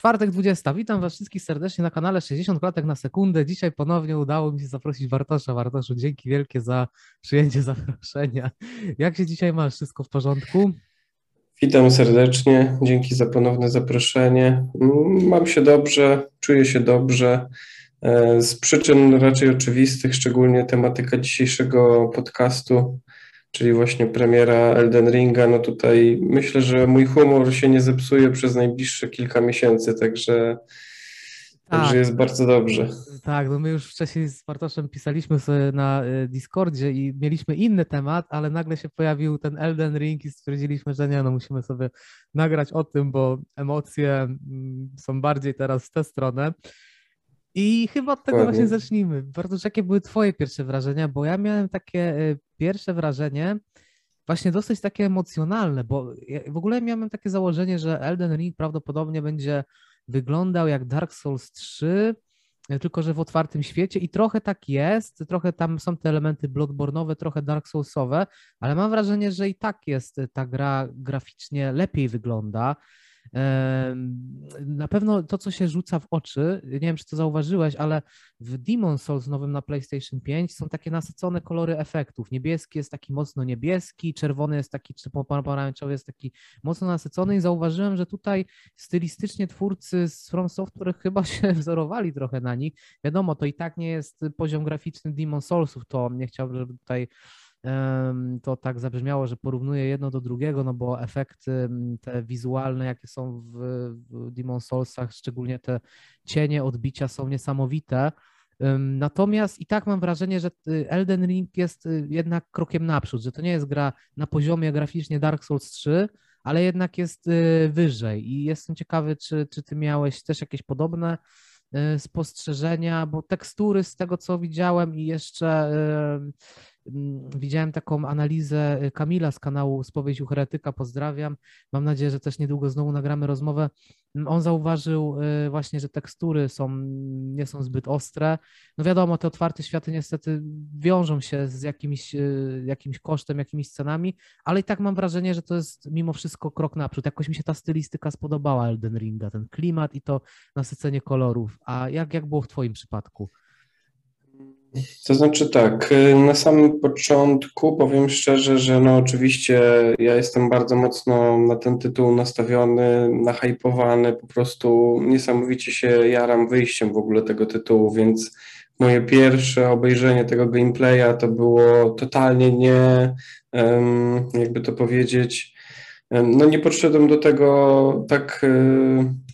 Czwartek 20. Witam Was wszystkich serdecznie na kanale 60 klatek na sekundę. Dzisiaj ponownie udało mi się zaprosić Bartosza. Bartoszu, dzięki wielkie za przyjęcie zaproszenia. Jak się dzisiaj masz? Wszystko w porządku? Witam serdecznie. Dzięki za ponowne zaproszenie. Mam się dobrze, czuję się dobrze. E, z przyczyn raczej oczywistych, szczególnie tematyka dzisiejszego podcastu czyli właśnie premiera Elden Ringa, no tutaj myślę, że mój humor się nie zepsuje przez najbliższe kilka miesięcy, także, tak. także jest bardzo dobrze. Tak, no my już wcześniej z Bartoszem pisaliśmy sobie na y, Discordzie i mieliśmy inny temat, ale nagle się pojawił ten Elden Ring i stwierdziliśmy, że nie, no musimy sobie nagrać o tym, bo emocje mm, są bardziej teraz w tę stronę. I chyba od tego właśnie zacznijmy. Bardzo jakie były Twoje pierwsze wrażenia? Bo ja miałem takie y, pierwsze wrażenie, właśnie dosyć takie emocjonalne, bo ja w ogóle miałem takie założenie, że Elden Ring prawdopodobnie będzie wyglądał jak Dark Souls 3, tylko że w otwartym świecie i trochę tak jest, trochę tam są te elementy Bloodborne'owe, trochę Dark Soulsowe, ale mam wrażenie, że i tak jest ta gra graficznie lepiej wygląda. Na pewno to, co się rzuca w oczy, nie wiem, czy to zauważyłeś, ale w Demon Souls nowym na PlayStation 5 są takie nasycone kolory efektów. Niebieski jest taki mocno niebieski, czerwony jest taki, czy pomarańczowy jest taki mocno nasycony i zauważyłem, że tutaj stylistycznie twórcy z From Software chyba się wzorowali trochę na nich. Wiadomo, to i tak nie jest poziom graficzny Demon Soulsów, to nie chciałbym, żeby tutaj to tak zabrzmiało, że porównuję jedno do drugiego, no bo efekty te wizualne, jakie są w, Demon Soulsach, szczególnie te cienie, odbicia są niesamowite. Natomiast i tak mam wrażenie, że y, Elden Ring jest y, jednak krokiem naprzód, że to nie jest gra na poziomie graficznie Dark Souls 3, ale jednak jest y, wyżej i jestem ciekawy, czy, czy ty miałeś też jakieś podobne spostrzeżenia, bo tekstury z tego, co widziałem i jeszcze Mm, widziałem taką analizę y, Kamila z kanału Spowiedź u Heretyka, pozdrawiam. Mam nadzieję, że też niedługo znowu nagramy rozmowę. Mm, on zauważył y, właśnie, że tekstury są, nie są zbyt ostre. No wiadomo, te otwarte światy niestety wiążą się z jakimś, y, jakimś kosztem, jakimiś scenami, ale i tak mam wrażenie, że to jest mimo wszystko krok naprzód. Jakoś mi się ta stylistyka spodobała Elden Ringa, ten klimat i to nasycenie kolorów. A jak, jak było w Twoim przypadku? To znaczy tak, y, na samym początku powiem szczerze, że no oczywiście ja jestem bardzo mocno na ten tytuł nastawiony, nahypowany, po prostu niesamowicie się jaram wyjściem w ogóle tego tytułu, więc moje pierwsze obejrzenie tego gameplaya to było totalnie nie, jakby to powiedzieć, no nie podszedłem do tego tak y,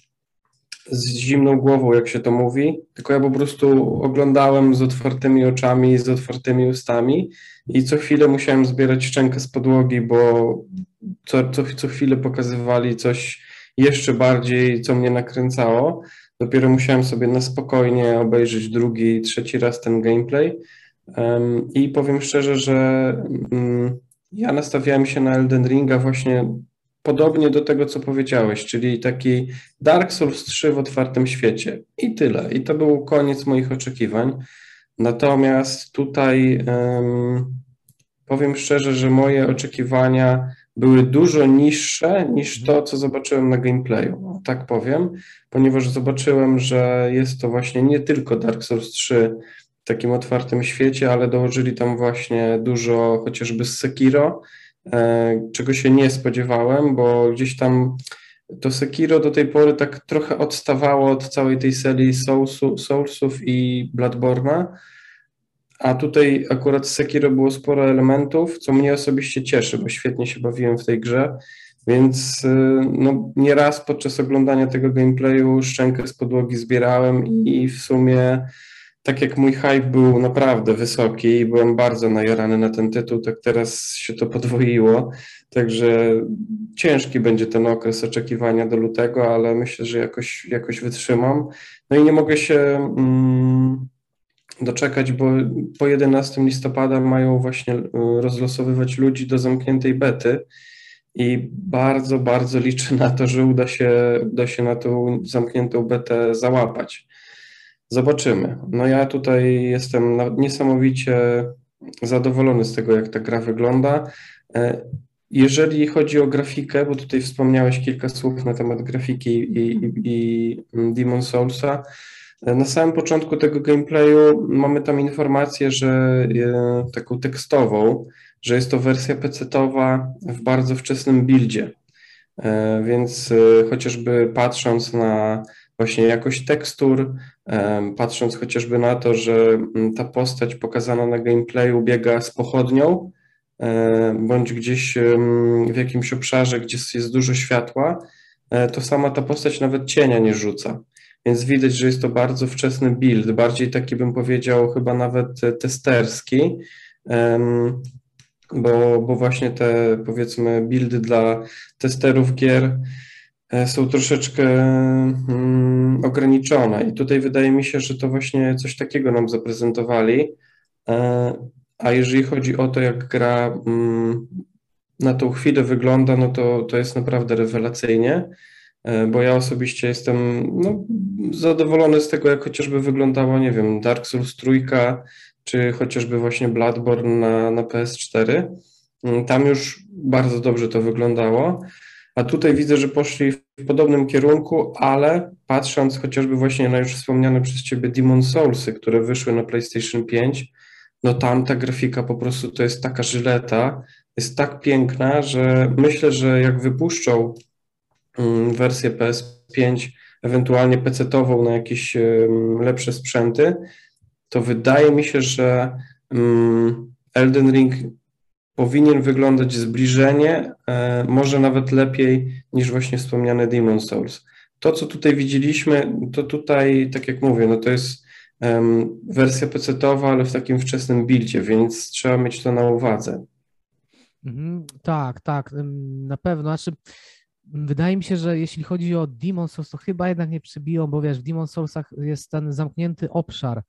z zimną głową, jak się to mówi, tylko ja po prostu oglądałem z otwartymi oczami, z otwartymi ustami i co chwilę musiałem zbierać szczękę z podłogi, bo co, co, co chwilę pokazywali coś jeszcze bardziej, co mnie nakręcało. Dopiero musiałem sobie na spokojnie obejrzeć drugi, trzeci raz ten gameplay. Um, I powiem szczerze, że um, ja nastawiałem się na Elden Ringa właśnie podobnie do tego, co powiedziałeś, czyli taki Dark Souls 3 w otwartym świecie. I tyle. I to był koniec moich oczekiwań. Natomiast tutaj um, powiem szczerze, że moje oczekiwania były dużo niższe niż to, co zobaczyłem na gameplayu. Tak powiem, ponieważ zobaczyłem, że jest to właśnie nie tylko Dark Souls 3 w takim otwartym świecie, ale dołożyli tam właśnie dużo chociażby z Sekiro czego się nie spodziewałem, bo gdzieś tam to Sekiro do tej pory tak trochę odstawało od całej tej serii Soulsu, Soulsów i Bloodborne'a, a tutaj akurat Sekiro było sporo elementów, co mnie osobiście cieszy, bo świetnie się bawiłem w tej grze, więc e, no, nieraz podczas oglądania tego gameplayu szczękę z podłogi zbierałem i w sumie tak jak mój hype był naprawdę wysoki i byłem bardzo najarany na ten tytuł, tak teraz się to podwoiło. Także ciężki będzie ten okres oczekiwania do lutego, ale myślę, że jakoś, jakoś wytrzymam. No i nie mogę się mm, doczekać, bo po 11 listopada mają właśnie y, rozlosowywać ludzi do zamkniętej bety. I bardzo, bardzo liczę na to, że uda się, uda się na tą zamkniętą betę załapać. Zobaczymy. No ja tutaj jestem niesamowicie zadowolony z tego, jak ta gra wygląda. E, jeżeli chodzi o grafikę, bo tutaj wspomniałeś kilka słów na temat grafiki i, i, i Demon Soulsa, na samym początku tego gameplayu mamy tam informację, że taką tekstową, że jest to wersja PC-towa w bardzo wczesnym buildzie. E, więc e, chociażby patrząc na właśnie jakość tekstur, e, patrząc chociażby na to, że ta postać pokazana na gameplayu biega z pochodnią, bądź gdzieś w jakimś obszarze, gdzie jest dużo światła, to sama ta postać nawet cienia nie rzuca. Więc widać, że jest to bardzo wczesny build, bardziej taki bym powiedział, chyba nawet testerski, bo, bo właśnie te powiedzmy buildy dla testerów gier e, są troszeczkę mm, ograniczone. I tutaj wydaje mi się, że to właśnie coś takiego nam zaprezentowali. E, a jeżeli chodzi o to, jak gra mm, na tą chwilę wygląda, no to, to jest naprawdę rewelacyjnie. E, bo ja osobiście jestem no, zadowolony z tego, jak chociażby wyglądało, nie wiem, Dark Souls trójka, czy chociażby właśnie Bloodborne na, na PS4. Mm, tam już bardzo dobrze to wyglądało, a tutaj widzę, że poszli w podobnym kierunku, ale patrząc chociażby właśnie na już wspomniane przez Ciebie Demon Soulsy, które wyszły na PlayStation 5, no tam ta grafika po prostu to jest taka żyleta, jest tak piękna, że myślę, że jak wypuszczą Mm, wersję PS5, ewentualnie PC-tową na jakieś lepsze sprzęty, to wydaje mi się, że mm, Elden Ring powinien wyglądać zbliżenie, e, może nawet lepiej niż właśnie wspomniany Demon Souls. To, co tutaj widzieliśmy, to tutaj, tak jak mówię, no to jest um, wersja PC-towa, ale w takim wczesnym buildzie, więc trzeba mieć to na uwadze. Mhm, tak, tak, na pewno. Znaczy, wydaje mi się, że jeśli chodzi o Demon Souls, to chyba jednak nie przybiją, bo wiesz, w Demon Soulsach jest ten zamknięty obszar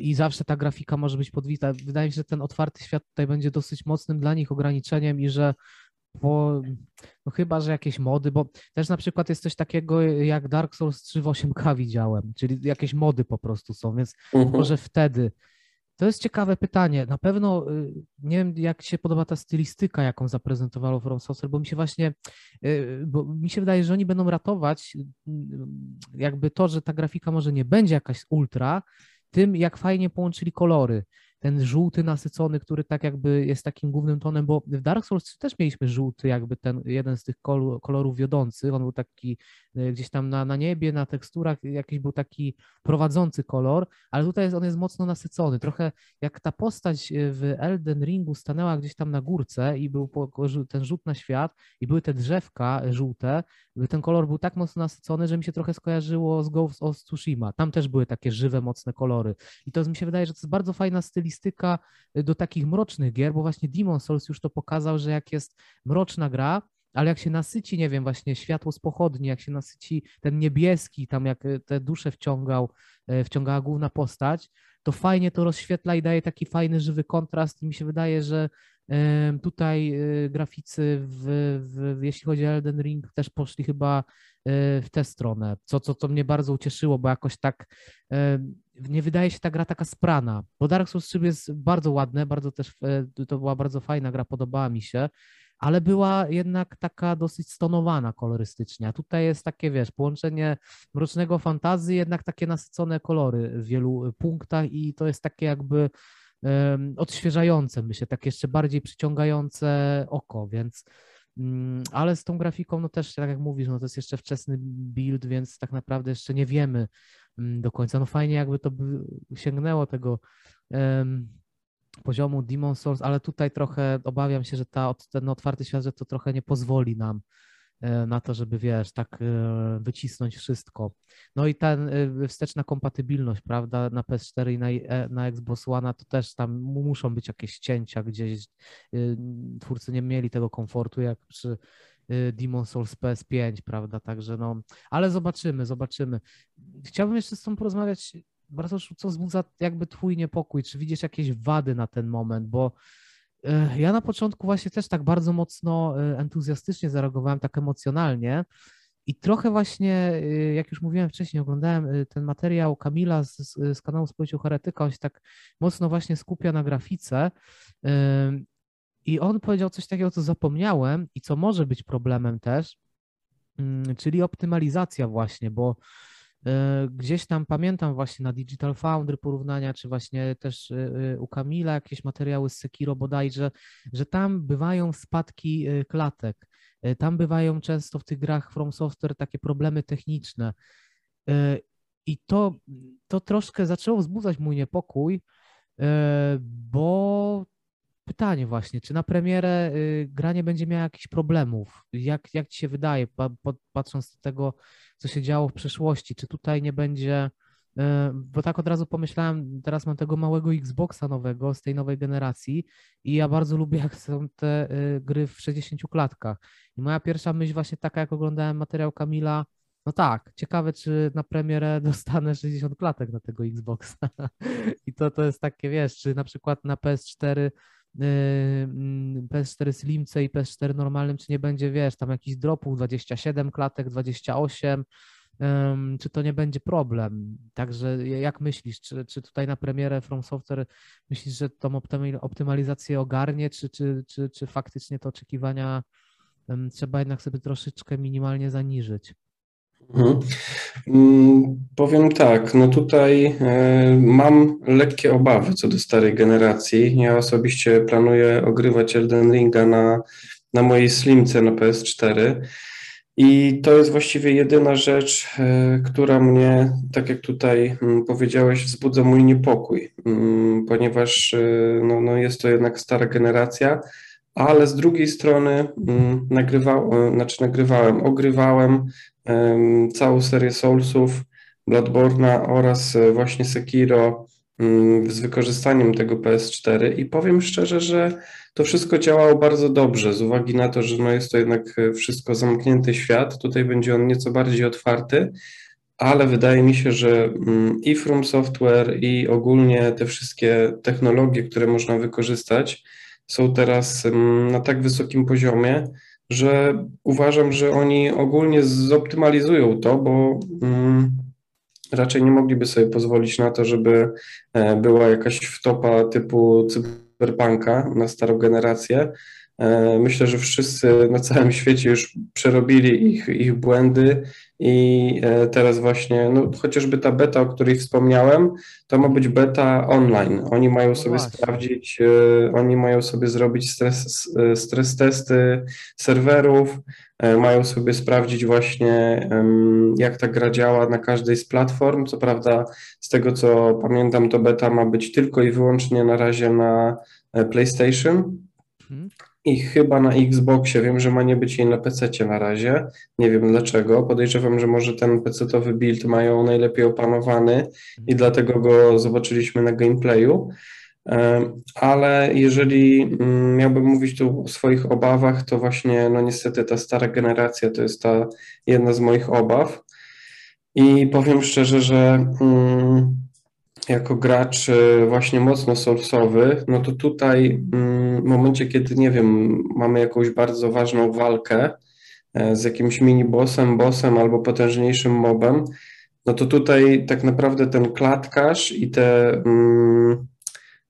i zawsze ta grafika może być podwita. Wydaje mi się, że ten otwarty świat tutaj będzie dosyć mocnym dla nich ograniczeniem i że po, no chyba, że jakieś mody, bo też na przykład jest coś takiego jak Dark Souls 3 w 8K widziałem, czyli jakieś mody po prostu są, więc uh-huh. może wtedy to jest ciekawe pytanie. Na pewno y, nie wiem, jak się podoba ta stylistyka, jaką zaprezentowało From Software, bo mi się właśnie, y, bo mi się wydaje, że oni będą ratować y, jakby to, że ta grafika może nie będzie jakaś ultra, tym jak fajnie połączyli kolory. Ten żółty nasycony, który tak jakby jest takim głównym tonem, bo w Dark Souls też mieliśmy żółty, jakby ten jeden z tych kolorów wiodących, on był taki gdzieś tam na, na niebie, na teksturach, jakiś był taki prowadzący kolor, ale tutaj jest, on jest mocno nasycony, trochę jak ta postać e, w Elden Ringu stanęła gdzieś tam na górce i był ten rzut na świat i były te drzewka żółte, ten kolor był tak mocno nasycony, że mi się trochę skojarzyło z Ghost of Tsushima, tam też były takie żywe, mocne kolory. I to mi się wydaje, że to jest bardzo fajna stylistyka y, do takich mrocznych gier, bo właśnie Demon Souls już to pokazał, że jak jest mroczna gra, ale jak się nasyci, nie wiem, właśnie światło z pochodni, jak się nasyci ten niebieski, tam jak y, te dusze wciągał, y, wciągała główna postać, to fajnie to rozświetla i daje taki fajny, żywy kontrast. I mi się wydaje, że tutaj graficy, w, w, jeśli chodzi o Elden Ring, też poszli chyba w tę stronę, co, co, co mnie bardzo ucieszyło, bo jakoś tak nie wydaje się ta gra taka sprana, bo Dark Souls 3 jest bardzo ładne, bardzo też, e, to była bardzo fajna gra, podobała mi się, ale była jednak taka dosyć stonowana kolorystycznie, a tutaj jest takie, wiesz, połączenie mrocznego fantazji, jednak takie nasycone kolory w wielu punktach i to jest takie jakby um, odświeżające, myślę, takie jeszcze bardziej przyciągające oko, więc mm, ale z tą grafiką, no też, tak jak mówisz, no to jest jeszcze wczesny build, więc tak naprawdę jeszcze nie wiemy, Mm, do końca. No fajnie jakby to sięgnęło tego um, poziomu Demon Souls, ale tutaj trochę obawiam się, że ta, ten otwarty świat, że to trochę nie pozwoli nam e, na to, żeby wiesz, tak e, wycisnąć wszystko. No i ta e, wsteczna kompatybilność, prawda, na PS4 i na, na Xbox One, to też tam muszą być jakieś cięcia, gdzieś twórcy nie mieli tego komfortu, jak przy Demon Souls PS5, prawda? Także no, ale zobaczymy, zobaczymy. Chciałbym jeszcze z tą porozmawiać, bardzo co wzbudza jakby twój niepokój, czy widzisz jakieś wady na ten moment, bo y, ja na początku właśnie też tak bardzo mocno y, entuzjastycznie zareagowałem, tak emocjonalnie. I trochę właśnie, jak już mówiłem wcześniej, oglądałem ten materiał Kamila z, z kanału Społecznego Heretyka, on się tak mocno właśnie skupia na grafice. I on powiedział coś takiego, co zapomniałem i co może być problemem też, mm, czyli optymalizacja właśnie, bo e, gdzieś tam pamiętam właśnie na Digital Foundry porównania, czy właśnie też e, e, u Kamila jakieś materiały z Sekiro bodajże, że tam bywają spadki klatek, tam bywają często w tych grach From Software takie problemy techniczne. I to, to troszkę zaczęło wzbudzać mój niepokój, bo pytanie właśnie, czy na premierę y, gra nie będzie miała jakichś problemów? Jak, jak ci się wydaje, patrząc do tego, co się działo w przeszłości, czy tutaj nie będzie, y, bo tak od razu pomyślałem, teraz mam tego małego Xboxa nowego z tej nowej generacji i ja bardzo lubię, jak są te y, gry w 60 klatkach. I moja pierwsza myśl właśnie taka, jak oglądałem materiał Kamila, no tak, ciekawe, czy na premierę dostanę 60 klatek na tego Xboxa. I to, to jest takie, wiesz, czy na przykład na PS4 PS4 Slimce i PS4 normalnym, czy nie będzie, wiesz, tam jakiś dropów 27 klatek, 28, czy to nie będzie problem. Także jak myślisz, czy, czy tutaj na premierę From Software myślisz, że tą optymalizację ogarnie, czy, czy, czy, czy faktycznie te oczekiwania trzeba jednak sobie troszeczkę minimalnie zaniżyć? Mhm. Mm, powiem tak, no tutaj e, mam lekkie obawy co do starej generacji. Ja osobiście planuję ogrywać Elden Ringa na, na mojej Slimce na PS4 i to jest właściwie jedyna rzecz, e, która mnie, tak jak tutaj mm, powiedziałeś, wzbudza mój niepokój, mm, ponieważ e, no, no jest to jednak stara generacja, ale z drugiej strony nagrywałem, znaczy nagrywałem, ogrywałem całą serię Soulsów, Bloodborne'a oraz e, właśnie Sekiro mm, z wykorzystaniem tego PS4 i powiem szczerze, że to wszystko działało bardzo dobrze z uwagi na to, że no jest to jednak e, wszystko zamknięty świat, tutaj będzie on nieco bardziej otwarty, ale wydaje mi się, że mm, i From Software i ogólnie te wszystkie technologie, które można wykorzystać są teraz mm, na tak wysokim poziomie, że uważam, że oni ogólnie zoptymalizują to, bo mm, raczej nie mogliby sobie pozwolić na to, żeby e, była jakaś wtopa typu cyberpunka na starą generację. E, myślę, że wszyscy na całym świecie już przerobili ich, ich błędy i e, teraz właśnie, no chociażby ta beta, o której wspomniałem, to ma być beta online. Oni mają no sobie właśnie. sprawdzić, e, oni mają sobie zrobić stres, stres testy serwerów, mają sobie sprawdzić właśnie, jak ta gra działa na każdej z platform. Co prawda, z tego co pamiętam, to beta ma być tylko i wyłącznie na razie na PlayStation. I chyba na Xboxie. Wiem, że ma nie być jej na PC na razie. Nie wiem dlaczego. Podejrzewam, że może ten PC-owy build mają najlepiej opanowany i dlatego go zobaczyliśmy na gameplayu. Ale jeżeli mm, miałbym mówić tu o swoich obawach, to właśnie, no niestety, ta stara generacja to jest ta jedna z moich obaw. I powiem szczerze, że. Mm, jako gracz e, właśnie mocno source'owy, no to tutaj mm, w momencie, kiedy, nie wiem, mamy jakąś bardzo ważną walkę e, z jakimś mini-bossem, bossem albo potężniejszym mobem, no to tutaj tak naprawdę ten klatkarz i te mm,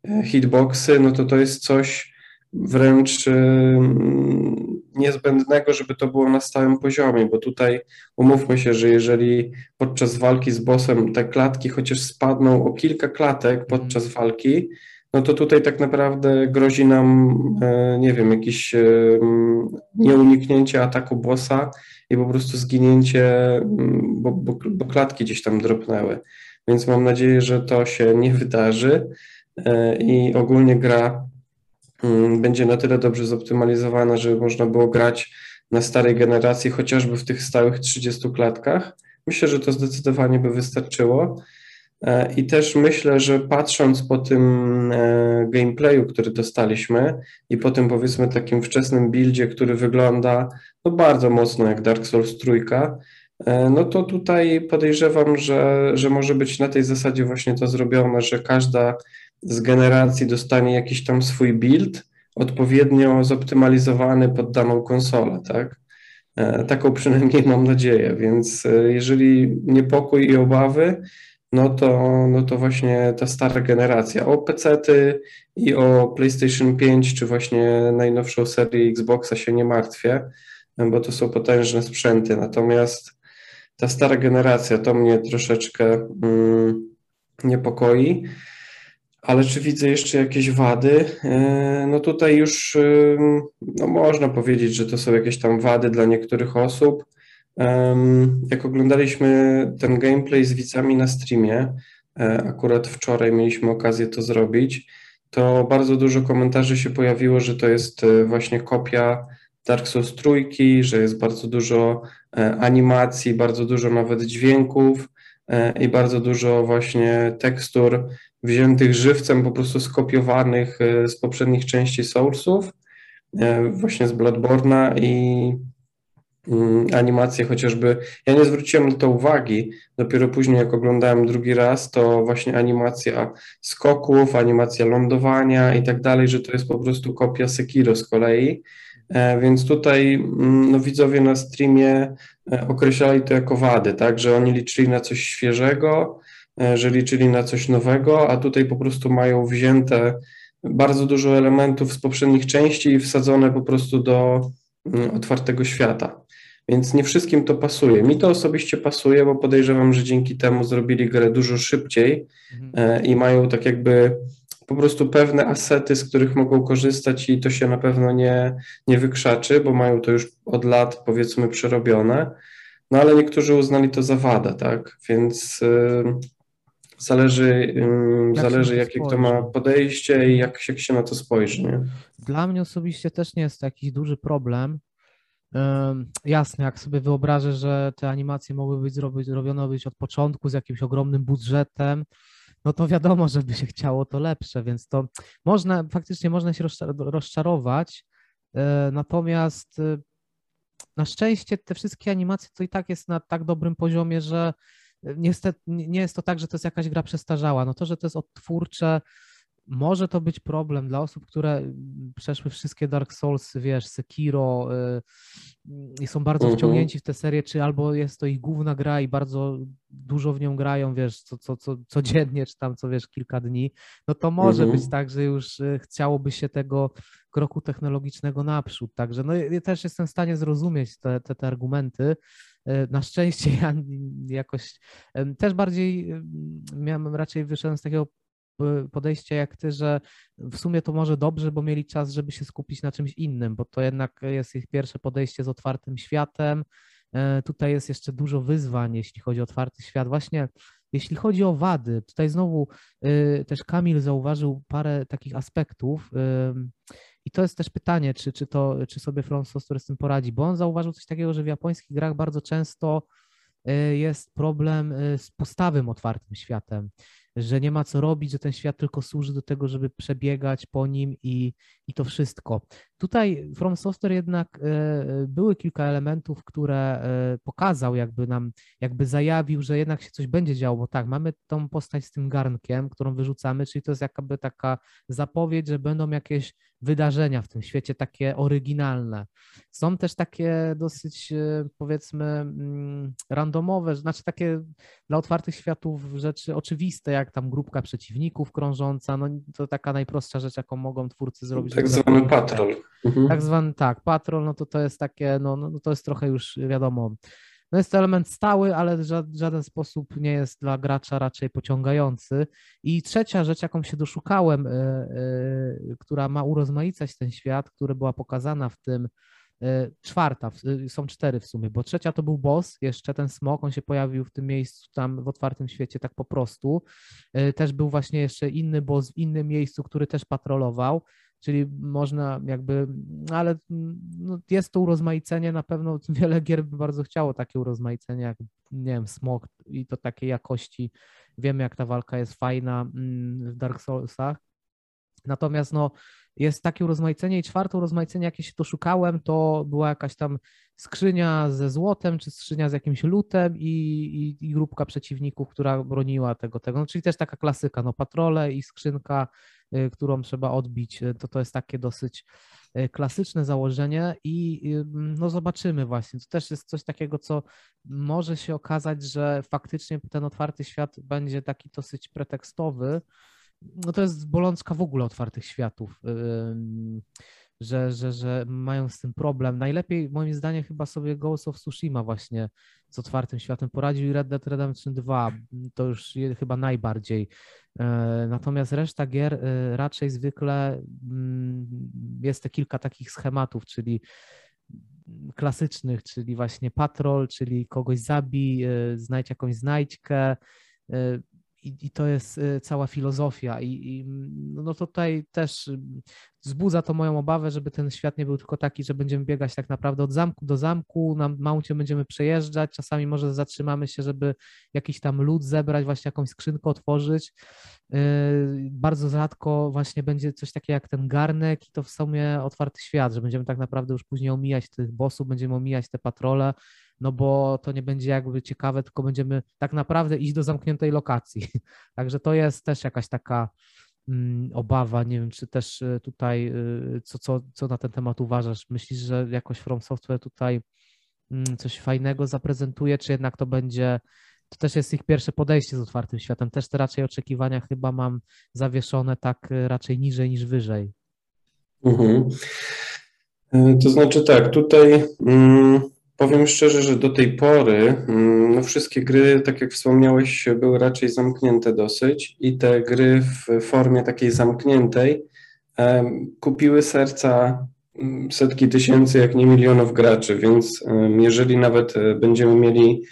e, hitboxy, no to to jest coś wręcz niezbędnego, żeby to było na stałym poziomie, bo tutaj umówmy się, że jeżeli podczas walki z bossem te klatki chociaż spadną o kilka klatek podczas mhm. walki, no to tutaj tak naprawdę grozi nam, e, nie wiem, jakieś e, nieuniknięcie ataku bossa i po prostu zginięcie, bo, bo, bo klatki gdzieś tam dropnęły. Więc mam nadzieję, że to się nie wydarzy e, i ogólnie gra będzie na tyle dobrze zoptymalizowana, żeby można było grać na starej generacji, chociażby w tych stałych 30 klatkach. Myślę, że to zdecydowanie by wystarczyło. E, I też myślę, że patrząc po tym e, gameplayu, który dostaliśmy i po tym powiedzmy takim wczesnym buildzie, który wygląda no bardzo mocno jak Dark Souls trójka, e, no to tutaj podejrzewam, że, że może być na tej zasadzie właśnie to zrobione, że każda z generacji dostanie jakiś tam swój build, odpowiednio zoptymalizowany pod daną konsolę, tak? E, taką przynajmniej mam nadzieję, więc e, jeżeli niepokój i obawy, no to, no to właśnie ta stara generacja. O PC-ty i o PlayStation 5, czy właśnie najnowszą serię Xboxa się nie martwię, bo to są potężne sprzęty. Natomiast ta stara generacja to mnie troszeczkę mm, niepokoi. Ale czy widzę jeszcze jakieś wady? E, no tutaj już no można powiedzieć, że to są jakieś tam wady dla niektórych osób. Jak oglądaliśmy ten gameplay z widzami na streamie, e, akurat wczoraj mieliśmy okazję to zrobić, to bardzo dużo komentarzy się pojawiło, że to jest e, właśnie kopia Dark Souls trójki, że jest bardzo dużo animacji, bardzo dużo nawet dźwięków i bardzo dużo właśnie tekstur wziętych żywcem, po prostu skopiowanych e, z poprzednich części Soulsów, e, właśnie z Bloodborna i mm, animacje chociażby. Ja nie zwróciłem na to uwagi, dopiero później jak oglądałem drugi raz, to właśnie animacja skoków, animacja lądowania i tak dalej, że to jest po prostu kopia Sekiro z kolei. E, więc tutaj mm, no, widzowie na streamie określali to jako wady, tak, że oni liczyli na coś świeżego, E, że liczyli na coś nowego, a tutaj po prostu mają wzięte bardzo dużo elementów z poprzednich części i wsadzone po prostu do mm, otwartego świata. Więc nie wszystkim to pasuje. Mi to osobiście pasuje, bo podejrzewam, że dzięki temu zrobili grę dużo szybciej mhm. E, i mają tak jakby po prostu pewne asety, z których mogą korzystać i to się na pewno nie, nie wykrzaczy, bo mają to już od lat powiedzmy przerobione. No ale niektórzy uznali to za wadę, tak? Więc Zależy, jak zależy jakie kto ma podejście i jak, jak się na to spojrzy. Nie? Dla mnie osobiście też nie jest to jakiś duży problem. Jasne, jak sobie wyobrażę, że te animacje mogły być zrobione być od początku z jakimś ogromnym budżetem, no to wiadomo, żeby się chciało to lepsze, więc to można, faktycznie można się rozczarować, e, natomiast e, na szczęście te wszystkie animacje to i tak jest na tak dobrym poziomie, że niestety nie jest to tak, że to jest jakaś gra przestarzała. No to, że to jest odtwórcze, może to być problem dla osób, które przeszły wszystkie Dark Souls, wiesz, Sekiro y, i są bardzo mhm. wciągnięci w tę serię, czy albo jest to ich główna gra i bardzo dużo w nią grają, wiesz, co, co, co, codziennie, czy tam co, wiesz, kilka dni, no to może mhm. być tak, że już y, chciałoby się tego kroku technologicznego naprzód, także no ja też jestem w stanie zrozumieć te, te, te argumenty, E, na szczęście ja jakoś też bardziej miałem, raczej wyszedłem z takiego podejścia jak ty, że w sumie to może dobrze, bo mieli czas, żeby się skupić na czymś innym, bo to jednak jest ich pierwsze podejście z otwartym światem. E, tutaj jest jeszcze dużo wyzwań, jeśli chodzi o otwarty świat. Właśnie jeśli chodzi o wady, tutaj znowu y, też Kamil zauważył parę takich aspektów. I to jest też pytanie, czy, czy, to, czy sobie Software z tym poradzi, bo on zauważył coś takiego, że w japońskich grach bardzo często y, jest problem y, z postawym otwartym światem że nie ma co robić, że ten świat tylko służy do tego, żeby przebiegać po nim i, i to wszystko. Tutaj From Software jednak e, były kilka elementów, które e, pokazał, jakby nam, jakby zajawił, że jednak się coś będzie działo, bo tak, mamy tą postać z tym garnkiem, którą wyrzucamy, czyli to jest jakby taka zapowiedź, że będą jakieś wydarzenia w tym świecie takie oryginalne. Są też takie dosyć e, powiedzmy mm, randomowe, znaczy takie dla otwartych światów rzeczy oczywiste, jak tam grupka przeciwników krążąca, no to taka najprostsza rzecz, jaką mogą twórcy zrobić. Tak zwany patrol. Mhm. Tak zwany, tak, patrol, no to to jest takie, no, no to jest trochę już wiadomo, no jest to element stały, ale w żaden sposób nie jest dla gracza raczej pociągający. I trzecia rzecz, jaką się doszukałem, y, y, która ma urozmaicać ten świat, która była pokazana w tym E, czwarta, y, są cztery w sumie, bo trzecia to był boss, jeszcze ten smok, on się pojawił w tym miejscu tam w otwartym świecie tak po prostu. Też był właśnie jeszcze inny boss w innym miejscu, który też patrolował, czyli można jakby, ale no jest to urozmaicenie, na pewno wiele gier by bardzo chciało takie urozmaicenie, jak nie wiem, smok i to takiej jakości. Wiemy, jak ta walka jest fajna mm, w Dark Soulsach. Natomiast no, jest takie urozmaicenie i czwarte urozmaicenie, jakie się to szukałem, to była jakaś tam skrzynia ze złotem, czy skrzynia z jakimś lutem i, i, i grupka przeciwników, która broniła tego, tego. No, czyli też taka klasyka, no patrole i skrzynka, którą trzeba odbić, y, to to jest takie dosyć klasyczne założenie i no zobaczymy właśnie. To też jest coś takiego, co może się okazać, że faktycznie ten otwarty świat będzie taki dosyć pretekstowy. No to jest bolączka w ogóle otwartych światów że, że, że mają z tym problem. Najlepiej moim zdaniem chyba sobie Ghost of Tsushima właśnie z otwartym światem poradził i Red Dead Redemption 2 to już chyba najbardziej. E, natomiast reszta gier e, raczej zwykle mm, jest te kilka takich schematów, czyli klasycznych, czyli właśnie patrol, czyli kogoś zabij, e, znajdź jakąś znajdźkę, i, i to jest y, cała filozofia. I, I, no tutaj też wzbudza to moją obawę, żeby ten świat nie był tylko taki, że będziemy biegać tak naprawdę od zamku do zamku, na mouncie będziemy przejeżdżać, czasami może zatrzymamy się, żeby jakiś tam lód zebrać, właśnie jakąś skrzynkę otworzyć. Y, bardzo rzadko właśnie będzie coś takiego jak ten garnek i to w sumie otwarty świat, że będziemy tak naprawdę już później omijać tych bossów, będziemy omijać te patrole, no bo to nie będzie jakby ciekawe, tylko będziemy tak naprawdę iść do zamkniętej lokacji. Także to jest też jakaś taka mm, obawa. Nie wiem, czy też y, tutaj, y, co, co, co na ten temat uważasz? Myślisz, że jakoś From Software tutaj mm, coś fajnego zaprezentuje, czy jednak to będzie, to też jest ich pierwsze podejście z otwartym światem. Też te raczej oczekiwania chyba mam zawieszone tak y, raczej niżej niż wyżej. Mhm. To znaczy tak, tutaj. Mm Powiem szczerze, że do tej pory mm, no wszystkie gry, tak jak wspomniałeś, były raczej zamknięte dosyć i te gry w formie takiej zamkniętej kupiły serca mm, setki tysięcy, jak nie milionów graczy, więc jeżeli nawet e, będziemy mieli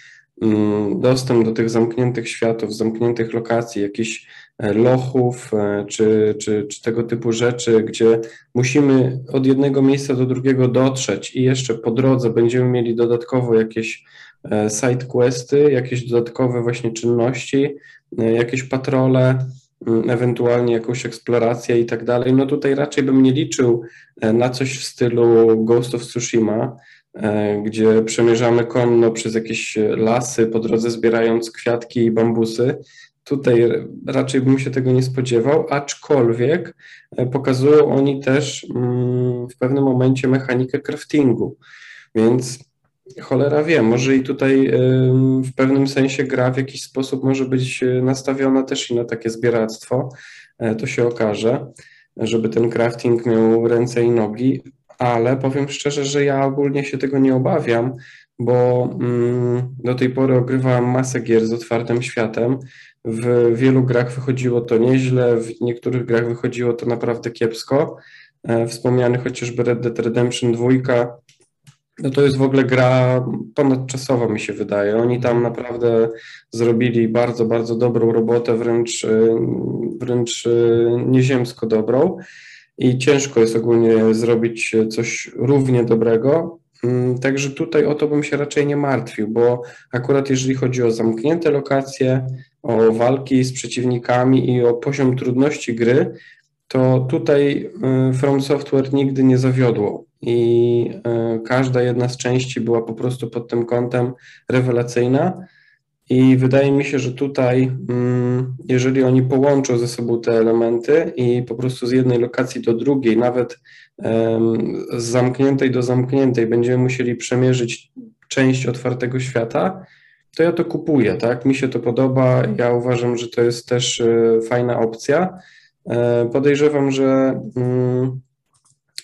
mm, dostęp do tych zamkniętych światów, zamkniętych lokacji, jakichś lochów e, czy, czy, czy tego typu rzeczy, gdzie musimy od jednego miejsca do drugiego dotrzeć i jeszcze po drodze będziemy mieli dodatkowo jakieś e, side questy, jakieś dodatkowe właśnie czynności, jakieś patrole, ewentualnie jakąś eksplorację i tak dalej, no tutaj raczej bym nie liczył na coś w stylu Ghost of Tsushima, gdzie przemierzamy konno przez jakieś lasy, po drodze zbierając kwiatki i bambusy, Tutaj raczej bym się tego nie spodziewał, aczkolwiek e, pokazują oni też mm, w pewnym momencie mechanikę craftingu, więc cholera wie, może i tutaj w pewnym sensie gra w jakiś sposób może być e, nastawiona też i na takie zbieractwo, e, to się okaże, żeby ten crafting miał ręce i nogi, ale powiem szczerze, że ja ogólnie się tego nie obawiam, bo mm, do tej pory ogrywałem masę gier z otwartym światem, w wielu grach wychodziło to nieźle, w niektórych grach wychodziło to naprawdę kiepsko. E, wspomniany chociażby Red Dead Redemption 2, no to jest w ogóle gra ponadczasowa, mi się wydaje. Oni tam naprawdę zrobili bardzo, bardzo dobrą robotę, wręcz, e, wręcz e, nieziemsko dobrą. I ciężko jest ogólnie zrobić coś równie dobrego. Mm, także tutaj o to bym się raczej nie martwił, bo akurat jeżeli chodzi o zamknięte lokacje, o walki z przeciwnikami i o poziom trudności gry, to tutaj y, From Software nigdy nie zawiodło i y, każda jedna z części była po prostu pod tym kątem rewelacyjna. I wydaje mi się, że tutaj, mm, jeżeli oni połączą ze sobą te elementy i po prostu z jednej lokacji do drugiej, nawet z zamkniętej do zamkniętej, będziemy musieli przemierzyć część otwartego świata, to ja to kupuję, tak? Mi się to podoba. Ja uważam, że to jest też e, fajna opcja. E, podejrzewam, że mm,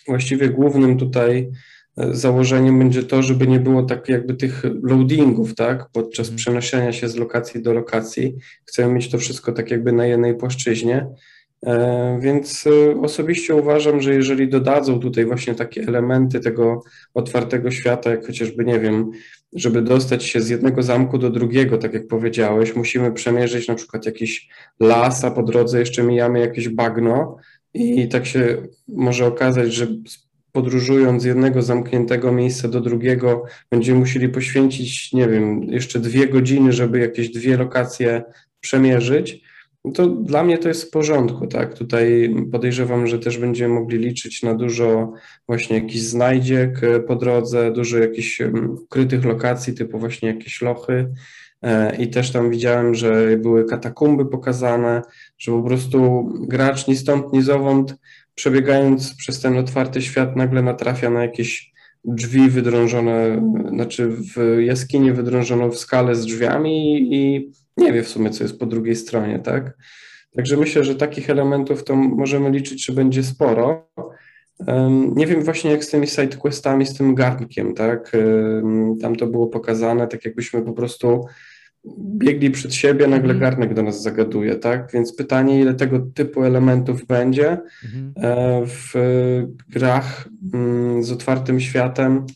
właściwie głównym tutaj założeniem będzie to, żeby nie było tak jakby tych loadingów, tak? Podczas mhm. przenoszenia się z lokacji do lokacji. Chcemy mieć to wszystko tak jakby na jednej płaszczyźnie. E, więc e, osobiście uważam, że jeżeli dodadzą tutaj właśnie takie elementy tego otwartego świata, jak chociażby, nie wiem, żeby dostać się z jednego zamku do drugiego, tak jak powiedziałeś, musimy przemierzyć na przykład jakiś las, a po drodze jeszcze mijamy jakieś bagno i tak się może okazać, że podróżując z jednego zamkniętego miejsca do drugiego, będziemy musieli poświęcić, nie wiem, jeszcze dwie godziny, żeby jakieś dwie lokacje przemierzyć to dla mnie to jest w porządku, tak? Tutaj podejrzewam, że też będziemy mogli liczyć na dużo właśnie jakichś znajdziek e, po drodze, dużo jakichś ukrytych lokacji, typu właśnie jakieś lochy. E, I też tam widziałem, że były katakumby pokazane, że po prostu gracz ni stąd, ni zowąd przebiegając przez ten otwarty świat nagle natrafia na jakieś drzwi wydrążone, znaczy w jaskini wydrążoną w skale z drzwiami i nie wie w sumie, co jest po drugiej stronie, tak? Także myślę, że takich elementów to możemy liczyć, że będzie sporo. Nie wiem właśnie jak z tymi sidequestami, z tym garnkiem, tak? Tam to było pokazane, tak jakbyśmy po prostu biegli przed siebie, nagle mhm. garnek do nas zagaduje, tak? Więc pytanie, ile tego typu elementów będzie mhm. e, w grach mm, z otwartym światem.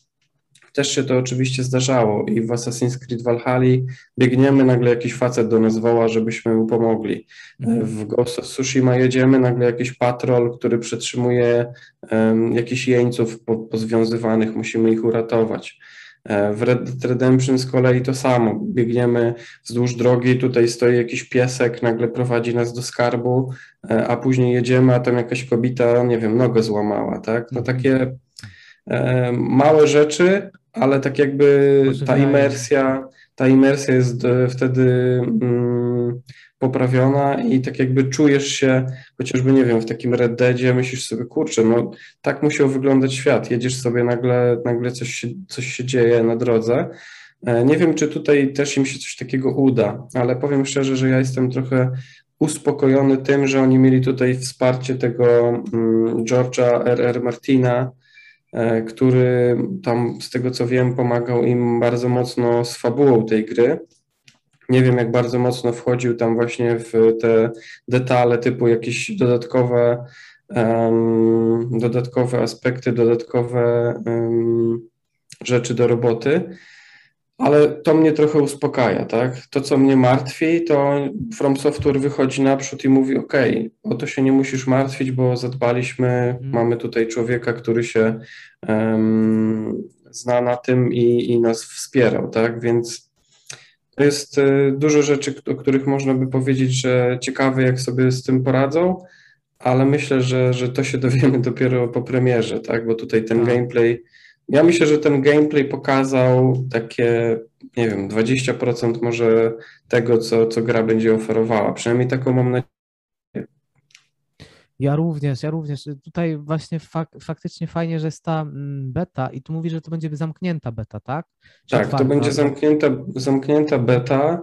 Też się to oczywiście zdarzało i w Assassin's Creed Valhalla biegniemy, nagle jakiś facet do nas woła, żebyśmy mu pomogli. Mhm. W Ghost of Tsushima jedziemy, nagle jakiś patrol, który przetrzymuje um, jakichś jeńców po, pozwiązywanych, musimy ich uratować. E, w Red Dead Redemption z kolei to samo. Biegniemy wzdłuż drogi, tutaj stoi jakiś piesek, nagle prowadzi nas do skarbu, e, a później jedziemy, a tam jakaś kobieta, nie wiem, nogę złamała, tak? No takie e, małe rzeczy, ale tak jakby ta imersja, ta imersja jest wtedy mm, poprawiona i tak jakby czujesz się, chociażby nie wiem, w takim Red Deadzie, myślisz sobie, kurczę, no tak musiał wyglądać świat, jedziesz sobie, nagle, nagle coś, się, coś się dzieje na drodze. E, nie wiem, czy tutaj też im się coś takiego uda, ale powiem szczerze, że ja jestem trochę uspokojony tym, że oni mieli tutaj wsparcie tego mm, George'a R.R. Martina, E, który tam, z tego co wiem, pomagał im bardzo mocno z fabułą tej gry. Nie wiem, jak bardzo mocno wchodził tam właśnie w te detale, typu jakieś dodatkowe, um, dodatkowe aspekty, dodatkowe um, rzeczy do roboty ale to mnie trochę uspokaja, tak? To, co mnie martwi, to From Software wychodzi naprzód i mówi, ok, o to się nie musisz martwić, bo zadbaliśmy, hmm. mamy tutaj człowieka, który się um, zna na tym i, i nas wspierał, tak? Więc jest y, dużo rzeczy, o których można by powiedzieć, że ciekawe, jak sobie z tym poradzą, ale myślę, że, że to się dowiemy dopiero po premierze, tak? Bo tutaj ten tak. gameplay ja myślę, że ten gameplay pokazał takie, nie wiem, 20% może tego, co, co gra będzie oferowała. Przynajmniej taką mam nadzieję. Ja również, ja również. Tutaj właśnie fak, faktycznie fajnie, że jest ta mm, beta i tu mówi, że to będzie zamknięta beta, tak? Czy tak, otwarta? to będzie zamknięta, zamknięta beta.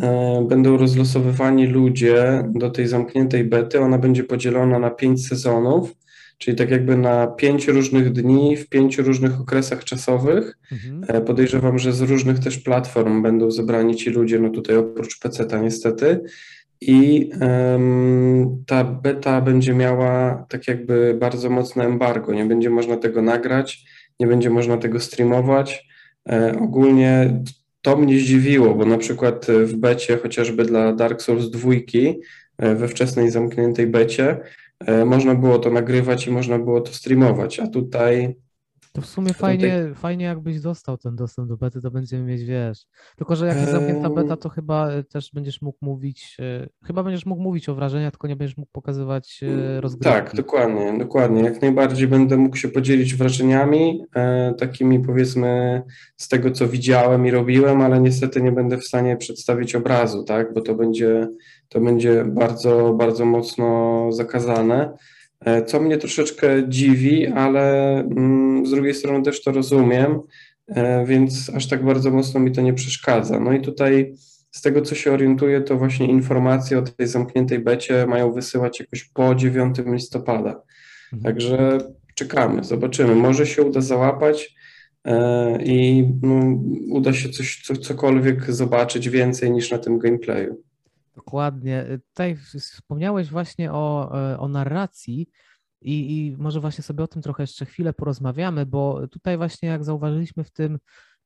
E, będą rozlosowywani ludzie do tej zamkniętej bety. Ona będzie podzielona na pięć sezonów czyli tak jakby na pięć różnych dni, w pięciu różnych okresach czasowych. Mhm. E, podejrzewam, że z różnych też platform będą zebrani ci ludzie, no tutaj oprócz PC-ta niestety. I um, ta beta będzie miała tak jakby bardzo mocne embargo. Nie będzie można tego nagrać, nie będzie można tego streamować. E, ogólnie to mnie zdziwiło, bo na przykład w becie, chociażby dla Dark Souls 2, e, we wczesnej zamkniętej becie, E, można było to nagrywać i można było to streamować, a tutaj to w sumie fajnie, tutaj... fajnie jakbyś dostał ten dostęp do bety, to będziemy mieć, wiesz. Tylko, że jak jest zamknięta beta, to chyba e, też będziesz mógł mówić, e, chyba będziesz mógł mówić o wrażeniach, tylko nie będziesz mógł pokazywać rozgrywki. Tak, dokładnie, dokładnie. Jak najbardziej będę mógł się podzielić wrażeniami, takimi powiedzmy z tego, co widziałem i robiłem, ale niestety nie będę w stanie przedstawić obrazu, tak, bo to będzie to będzie bardzo, bardzo mocno zakazane. E, co mnie troszeczkę dziwi, ale mm, z drugiej strony też to rozumiem, e, więc aż tak bardzo mocno mi to nie przeszkadza. No i tutaj z tego, co się orientuję, to właśnie informacje o tej zamkniętej becie mają wysyłać jakoś po 9 listopada. Mhm. Także czekamy, zobaczymy. Może się uda załapać e, i no, uda się coś, co, cokolwiek zobaczyć więcej niż na tym gameplayu. Dokładnie. Tutaj wspomniałeś właśnie o, e, o narracji i, i może właśnie sobie o tym trochę jeszcze chwilę porozmawiamy, bo tutaj właśnie jak zauważyliśmy w tym,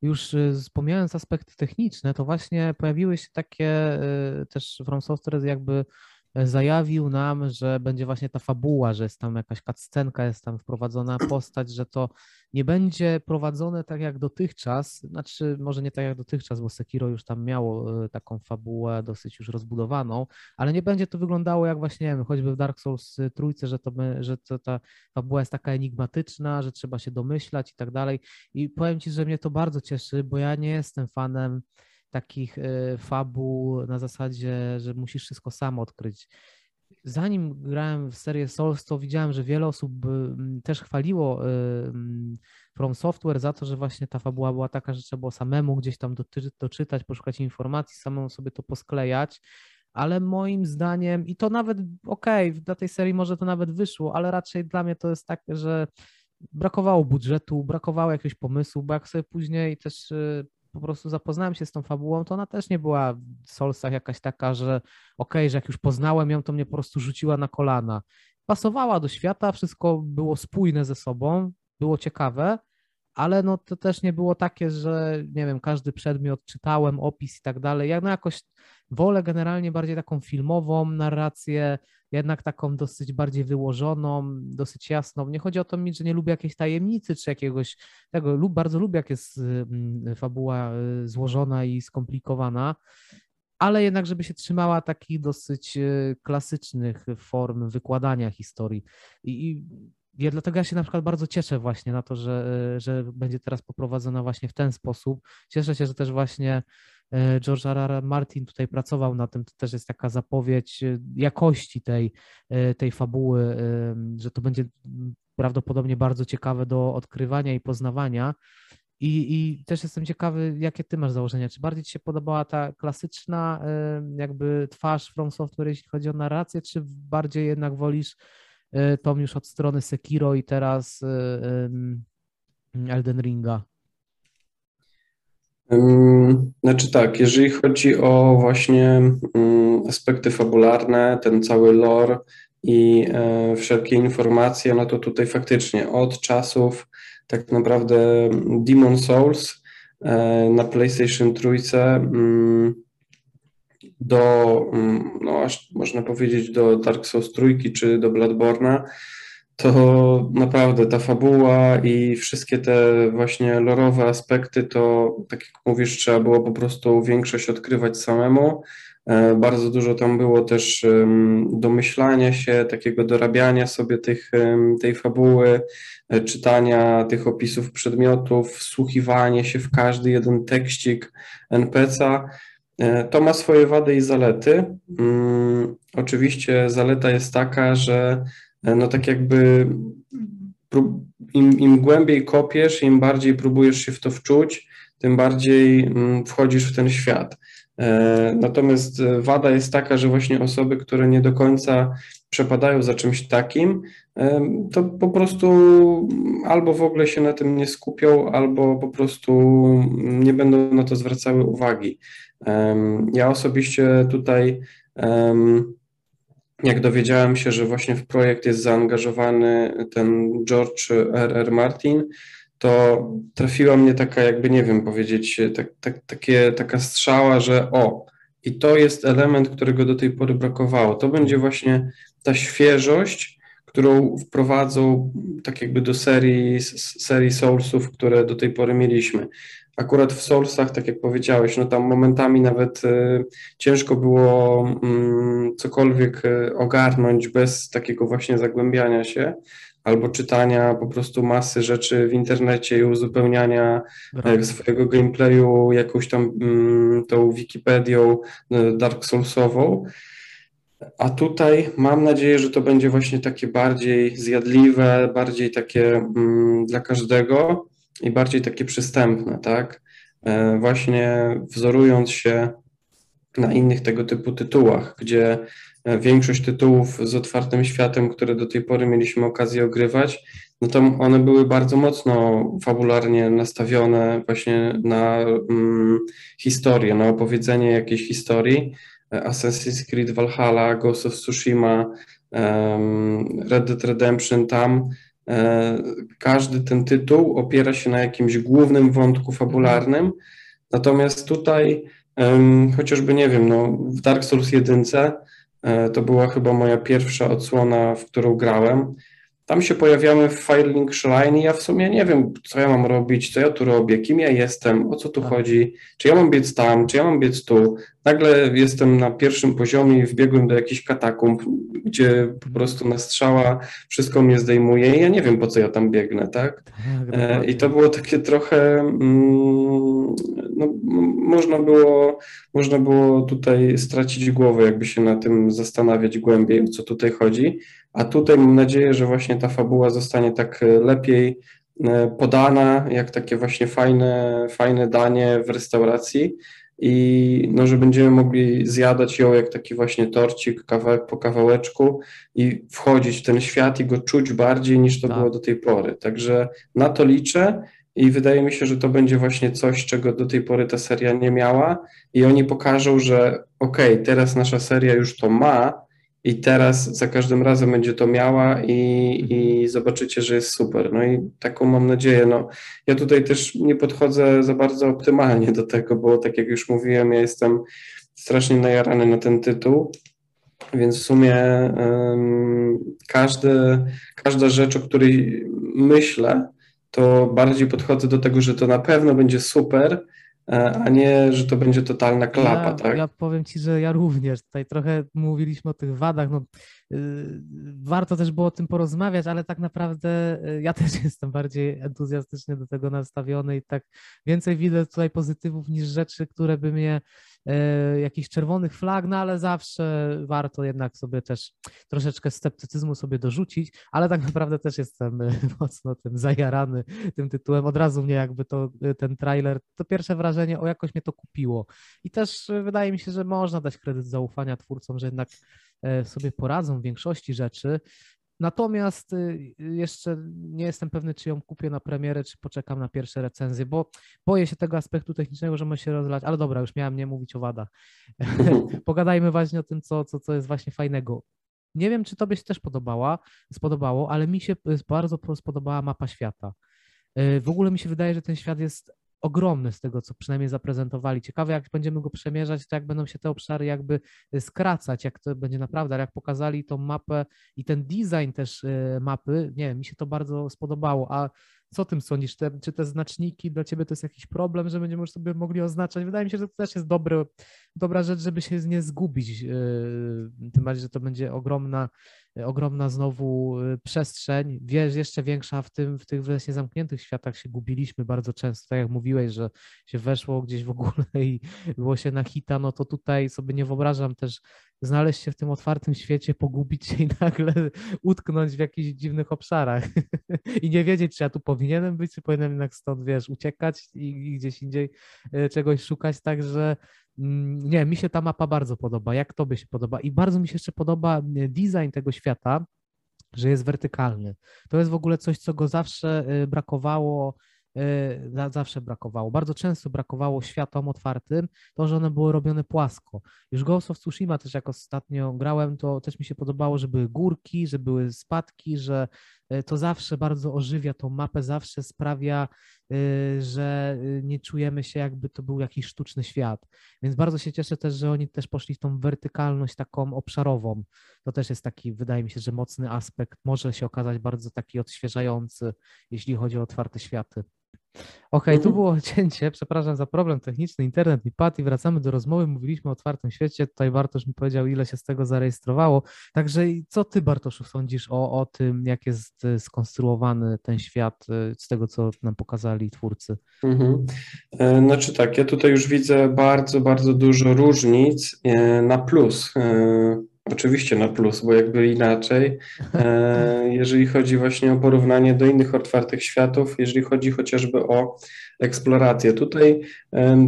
już e, wspomniając aspekty techniczne, to właśnie pojawiły się takie e, też From Software jakby zajawił nam, że będzie właśnie ta fabuła, że jest tam jakaś cutscenka, jest tam wprowadzona postać, że to nie będzie prowadzone tak jak dotychczas, znaczy może nie tak jak dotychczas, bo Sekiro już tam miało e, taką fabułę dosyć już rozbudowaną, ale nie będzie to wyglądało jak właśnie, nie wiem, choćby w Dark Souls trójce, że, to, że to, ta fabuła jest taka enigmatyczna, że trzeba się domyślać i tak dalej. I powiem Ci, że mnie to bardzo cieszy, bo ja nie jestem fanem takich e, fabuł na zasadzie, że musisz wszystko sam odkryć. zanim grałem w serię Souls, to widziałem, że wiele osób też chwaliło From Software za to, że właśnie ta fabuła była taka, że trzeba było samemu gdzieś tam doczytać, poszukać informacji, samemu sobie to posklejać ale moim zdaniem, i to nawet okej, okay, dla tej serii może to nawet wyszło, ale raczej dla mnie to jest tak, że brakowało budżetu, brakowało jakiegoś pomysłu, bo jak sobie później też y, po prostu zapoznałem się z tą fabułą, to ona też nie była w Solsach jakaś taka, że okej, okay, że jak już poznałem ją, to mnie po prostu rzuciła na kolana. Pasowała do świata, wszystko było spójne ze sobą, było ciekawe, ale no to też nie było takie, że nie wiem, każdy przedmiot czytałem, opis i tak dalej. Ja no jakoś wolę generalnie bardziej taką filmową narrację, jednak taką dosyć bardziej wyłożoną, dosyć jasną. Nie chodzi o to mi, że nie lubię jakiejś tajemnicy czy jakiegoś tego, lub bardzo lubię, jak jest mm, fabuła y, złożona i skomplikowana, ale jednak, żeby się trzymała takich dosyć y, klasycznych form wykładania historii. I, ja, dlatego ja się na przykład bardzo cieszę właśnie na to, że, że będzie teraz poprowadzona właśnie w ten sposób. Cieszę się, że też właśnie George R. R. Martin tutaj pracował na tym, to też jest taka zapowiedź e, jakości tej, e, tej fabuły, że to będzie prawdopodobnie bardzo ciekawe do odkrywania i poznawania. I, I też jestem ciekawy, jakie ty masz założenia. Czy bardziej ci się podobała ta klasyczna jakby twarz From Software, jeśli chodzi o narrację, czy bardziej jednak wolisz E, tom już od strony Sekiro i teraz e, Elden Ringa? Znaczy tak, jeżeli chodzi o właśnie aspekty fabularne, ten cały lore i e, wszelkie informacje, no to tutaj faktycznie od czasów tak naprawdę Demon Souls na PlayStation Trójce do, mm, no aż można powiedzieć, do Dark Souls trójki czy do Bloodborne'a, to naprawdę ta fabuła i wszystkie te właśnie lorowe aspekty, to tak jak mówisz, trzeba było po prostu większość odkrywać samemu. E, bardzo dużo tam było też domyślania się, takiego dorabiania sobie tych, tej fabuły, e, czytania tych opisów przedmiotów, wsłuchiwanie się w każdy jeden tekścik NPC'a. E, to ma swoje wady i zalety. Mm, oczywiście zaleta jest taka, że no tak jakby im, im głębiej kopiesz, im bardziej próbujesz się w to wczuć, tym bardziej mm, wchodzisz w ten świat. E, natomiast wada jest taka, że właśnie osoby, które nie do końca przepadają za czymś takim, to po prostu albo w ogóle się na tym nie skupią, albo po prostu nie będą na to zwracały uwagi. Ja osobiście tutaj, jak dowiedziałem się, że właśnie w projekt jest zaangażowany ten George R. R. Martin, to trafiła mnie taka, jakby nie wiem powiedzieć, tak, tak, takie, taka strzała, że o, i to jest element, którego do tej pory brakowało. To będzie właśnie ta świeżość, którą wprowadzą tak jakby do serii, serii Soulsów, które do tej pory mieliśmy. Akurat w Soulsach, tak jak powiedziałeś, no tam momentami nawet y, ciężko było y, cokolwiek y, ogarnąć bez takiego właśnie zagłębiania się albo czytania po prostu masy rzeczy w internecie i uzupełniania Brawo. swojego gameplayu jakąś tam mm, tą Wikipedią Dark Soulsową. A tutaj mam nadzieję, że to będzie właśnie takie bardziej zjadliwe, bardziej takie mm, dla każdego i bardziej takie przystępne, tak? E, właśnie wzorując się na innych tego typu tytułach, gdzie e, większość tytułów z otwartym światem, które do tej pory mieliśmy okazję ogrywać, no to one były bardzo mocno fabularnie nastawione właśnie na mm, historię, na opowiedzenie jakiejś historii. E, Assassin's Creed Valhalla, Ghost of Tsushima, um, Red Dead Redemption, tam każdy ten tytuł opiera się na jakimś głównym wątku fabularnym, natomiast tutaj chociażby, nie wiem, no, w Dark Souls 1 e, to była chyba moja pierwsza odsłona, w którą grałem, tam się pojawiamy w Firelink Shrine i ja w sumie nie wiem, co ja mam robić, co ja tu robię, kim ja jestem, o co tu tak. chodzi, czy ja mam biec tam, czy ja mam biec tu. Nagle jestem na pierwszym poziomie i wbiegłem do jakichś katakumb, gdzie po prostu na strzała wszystko mnie zdejmuje i ja nie wiem, po co ja tam biegnę, tak? tak e, I to było takie trochę, mm, no, można, było, można było tutaj stracić głowę, jakby się na tym zastanawiać głębiej, o co tutaj chodzi. A tutaj mam nadzieję, że właśnie ta fabuła zostanie tak lepiej e, podana, jak takie właśnie fajne, fajne danie w restauracji i no, że będziemy mogli zjadać ją jak taki właśnie torcik kawałek po kawałeczku i wchodzić w ten świat i go czuć bardziej niż to tak. było do tej pory. Także na to liczę i wydaje mi się, że to będzie właśnie coś, czego do tej pory ta seria nie miała i oni pokażą, że okej, okay, teraz nasza seria już to ma, i teraz za każdym razem będzie to miała i, i zobaczycie, że jest super. No i taką mam nadzieję. No, ja tutaj też nie podchodzę za bardzo optymalnie do tego, bo tak jak już mówiłem, ja jestem strasznie najarany na ten tytuł, więc w sumie um, każdy, każda rzecz, o której myślę, to bardziej podchodzę do tego, że to na pewno będzie super, a nie, że to będzie totalna klapa, ja, tak? Ja powiem Ci, że ja również. Tutaj trochę mówiliśmy o tych wadach. No, yy, warto też było o tym porozmawiać, ale tak naprawdę yy, ja też jestem bardziej entuzjastycznie do tego nastawiony i tak więcej widzę tutaj pozytywów niż rzeczy, które by mnie E, jakichś czerwonych flag, no ale zawsze warto jednak sobie też troszeczkę sceptycyzmu sobie dorzucić, ale tak naprawdę też jestem e, mocno tym zajarany tym tytułem. Od razu mnie jakby to, e, ten trailer, to pierwsze wrażenie, o jakoś mnie to kupiło. I też wydaje mi się, że można dać kredyt zaufania twórcom, że jednak sobie poradzą w większości rzeczy. Natomiast y, jeszcze nie jestem pewny, czy ją kupię na premierę, czy poczekam na pierwsze recenzje, bo boję się tego aspektu technicznego, że może się rozlać, ale dobra, już miałem nie mówić o wadach. Pogadajmy właśnie o tym, co, co, co jest właśnie fajnego. Nie wiem, czy tobie się też podobała, spodobało, ale mi się bardzo spodobała mapa świata. Y, w ogóle mi się wydaje, że ten świat jest ogromny z tego, co przynajmniej zaprezentowali. Ciekawe, jak będziemy go przemierzać, to jak będą się te obszary jakby y, skracać, jak to będzie naprawdę, ale jak pokazali tą mapę i ten design też y, mapy, nie mi się to bardzo spodobało, a co tym sądzisz? Te, czy te znaczniki dla ciebie to jest jakiś problem, że będziemy już sobie mogli oznaczać? Wydaje mi się, że to też jest dobry, dobra rzecz, żeby się nie zgubić. Yy, tym bardziej, że to będzie ogromna, ogromna znowu yy, przestrzeń. Wiesz, jeszcze większa w tym, w tych właśnie zamkniętych światach się gubiliśmy bardzo często. Tak jak mówiłeś, że się weszło gdzieś w ogóle i było się na hita, no to tutaj sobie nie wyobrażam też znaleźć się w tym otwartym świecie, pogubić się i nagle utknąć w jakichś dziwnych obszarach i nie wiedzieć, czy ja tu powinienem być, czy powinienem jednak stąd, wiesz, uciekać i, i gdzieś indziej e, czegoś szukać, także nie, mi się ta mapa bardzo podoba. Jak tobie się podoba? I bardzo mi się jeszcze podoba design tego świata, że jest wertykalny. To jest w ogóle coś, co go zawsze e, brakowało E, zawsze brakowało. Bardzo często brakowało światom otwartym, to, że one były robione płasko. Już Ghost of Tsushima też jak ostatnio grałem, to też mi się podobało, że były górki, że były spadki, że e, to zawsze bardzo ożywia tą mapę, zawsze sprawia, e, że nie czujemy się jakby to był jakiś sztuczny świat. Więc bardzo się cieszę też, że oni też poszli w tą wertykalność taką obszarową. To też jest taki, wydaje mi się, że mocny aspekt, może się okazać bardzo taki odświeżający, jeśli chodzi o otwarte światy. Okej, okay, tu mhm. było cięcie, przepraszam za problem techniczny, internet mi padł i wracamy do rozmowy, mówiliśmy o otwartym świecie, tutaj Bartosz mi powiedział, ile się z tego zarejestrowało, także co ty Bartoszu sądzisz o, o tym, jak jest e, skonstruowany ten świat e, z tego, co nam pokazali twórcy? Mhm. E, znaczy tak, ja tutaj już widzę bardzo, bardzo dużo różnic na plus Oczywiście na plus, bo jakby inaczej, e, jeżeli chodzi właśnie o porównanie do innych otwartych światów, jeżeli chodzi chociażby o eksplorację. Tutaj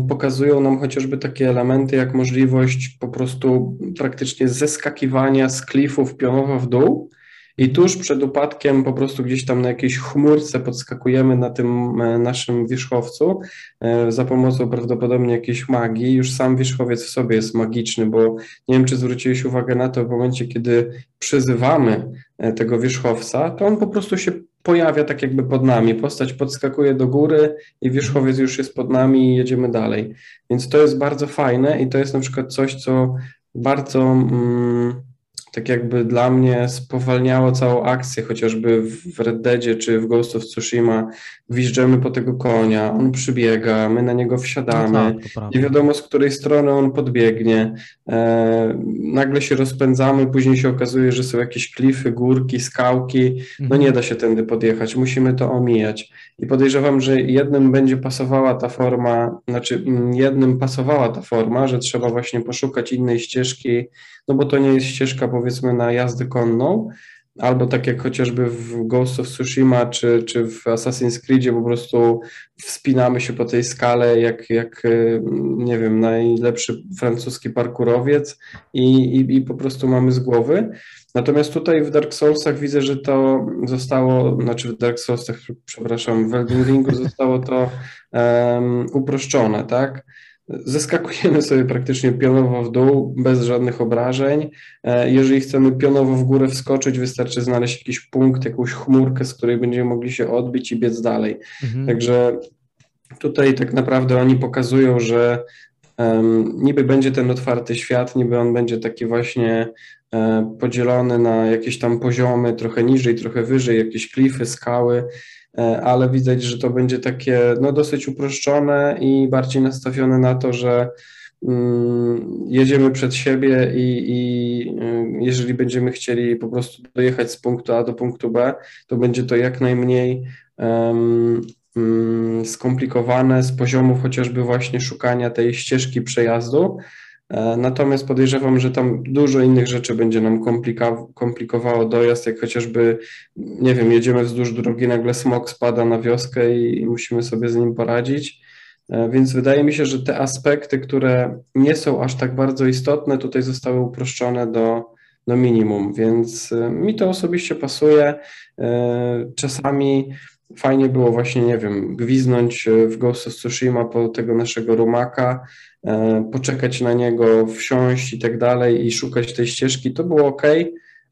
pokazują nam chociażby takie elementy jak możliwość po prostu praktycznie zeskakiwania z klifów pionowo w dół, i tuż przed upadkiem po prostu gdzieś tam na jakiejś chmurce podskakujemy na tym e, naszym wierzchowcu e, za pomocą prawdopodobnie jakiejś magii. Już sam wierzchowiec w sobie jest magiczny, bo nie wiem, czy zwróciłeś uwagę na to w momencie, kiedy przyzywamy e, tego wierzchowca, to on po prostu się pojawia tak jakby pod nami. Postać podskakuje do góry i wierzchowiec już jest pod nami i jedziemy dalej. Więc to jest bardzo fajne i to jest na przykład coś, co bardzo. Mm, tak jakby dla mnie spowalniało całą akcję, chociażby w Red Deadzie czy w Ghost of Tsushima. Wjeżdżamy po tego konia, on przybiega, my na niego wsiadamy. No tak, nie wiadomo z której strony on podbiegnie. E, nagle się rozpędzamy, później się okazuje, że są jakieś klify, górki, skałki. No mhm. nie da się tędy podjechać, musimy to omijać. I podejrzewam, że jednym będzie pasowała ta forma, znaczy mm, jednym pasowała ta forma, że trzeba właśnie poszukać innej ścieżki, no bo to nie jest ścieżka powiedzmy na jazdę konną, albo tak jak chociażby w Ghost of Tsushima czy, czy w Assassin's Creedzie po prostu wspinamy się po tej skale jak, jak e, nie wiem, najlepszy francuski parkurowiec i, i, i po prostu mamy z głowy. Natomiast tutaj w Dark Soulsach widzę, że to zostało, znaczy w Dark Soulsach, przepraszam, w Elden Ringu zostało to um, uproszczone, tak? Zeskakujemy sobie praktycznie pionowo w dół, bez żadnych obrażeń. E, jeżeli chcemy pionowo w górę wskoczyć, wystarczy znaleźć jakiś punkt, jakąś chmurkę, z której będziemy mogli się odbić i biec dalej. Mhm. Także tutaj tak naprawdę oni pokazują, że um, niby będzie ten otwarty świat, niby on będzie taki właśnie um, podzielony na jakieś tam poziomy, trochę niżej, trochę wyżej, jakieś klify, skały, ale widać, że to będzie takie no, dosyć uproszczone i bardziej nastawione na to, że mm, jedziemy przed siebie i, i y, jeżeli będziemy chcieli po prostu dojechać z punktu A do punktu B, to będzie to jak najmniej um, skomplikowane z poziomu chociażby właśnie szukania tej ścieżki przejazdu, E, natomiast podejrzewam, że tam dużo innych rzeczy będzie nam komplikowało dojazd, jak chociażby, nie wiem, jedziemy wzdłuż drogi, nagle smog spada na wioskę i, i musimy sobie z nim poradzić. E, więc wydaje mi się, że te aspekty, które nie są aż tak bardzo istotne, tutaj zostały uproszczone do, do minimum, więc e, mi to osobiście pasuje. Czasami fajnie było właśnie, nie wiem, gwiznąć w Ghost of Tsushima po tego naszego rumaka, E, poczekać na niego, wsiąść i tak dalej i szukać tej ścieżki, to było ok,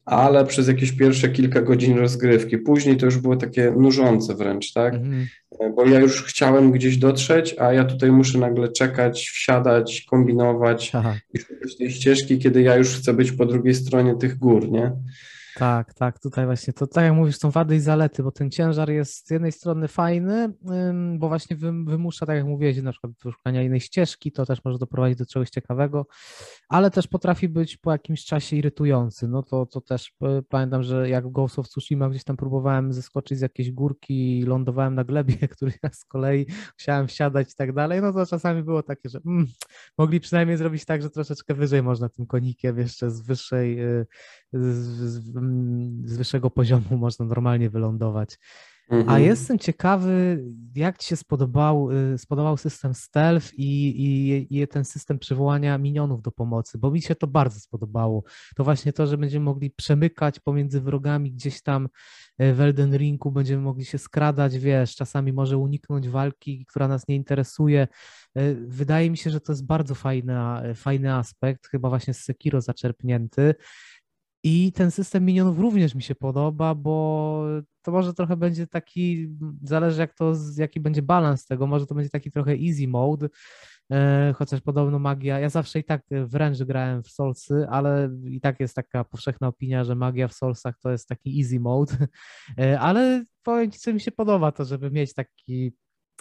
ale przez jakieś pierwsze kilka godzin rozgrywki. Później to już było takie nużące wręcz, tak? Mhm. E, bo ja już chciałem gdzieś dotrzeć, a ja tutaj muszę nagle czekać, wsiadać, kombinować Aha. i szukać tej ścieżki, kiedy ja już chcę być po drugiej stronie tych gór, nie? Tak, tak, tutaj właśnie to tak jak mówisz, są wady i zalety, bo ten ciężar jest z jednej strony fajny, bo właśnie wymusza, tak jak mówiłeś, na przykład szukania innej ścieżki, to też może doprowadzić do czegoś ciekawego, ale też potrafi być po jakimś czasie irytujący. No to, to też e, pamiętam, że jak w Ghost of Tsushima gdzieś tam próbowałem zeskoczyć z jakiejś górki i lądowałem na glebie, który ja z kolei chciałem wsiadać i tak dalej, no to czasami było takie, że mm, mogli przynajmniej zrobić tak, że troszeczkę wyżej można tym konikiem jeszcze z wyższej, e, z, z, z wyższego poziomu można normalnie wylądować. Mhm. A jestem ciekawy, jak Ci się spodobał, y, spodobał system stealth i, i, i, ten system przywołania minionów do pomocy, bo mi się to bardzo spodobało. To właśnie to, że będziemy mogli przemykać pomiędzy wrogami gdzieś tam y, w Elden Ringu, będziemy mogli się skradać, wiesz, czasami może uniknąć walki, która nas nie interesuje. Y, wydaje mi się, że to jest bardzo fajny, fajny aspekt, chyba właśnie z Sekiro zaczerpnięty. I ten system minionów również mi się podoba, bo to może trochę będzie taki, zależy jak to, jaki będzie balans tego, może to będzie taki trochę easy mode, e, chociaż podobno magia, ja zawsze i tak wręcz grałem w Soulsy, ale i tak jest taka powszechna opinia, że magia w Soulsach to jest taki easy mode, e, ale powiem Ci, co mi się podoba, to żeby mieć taki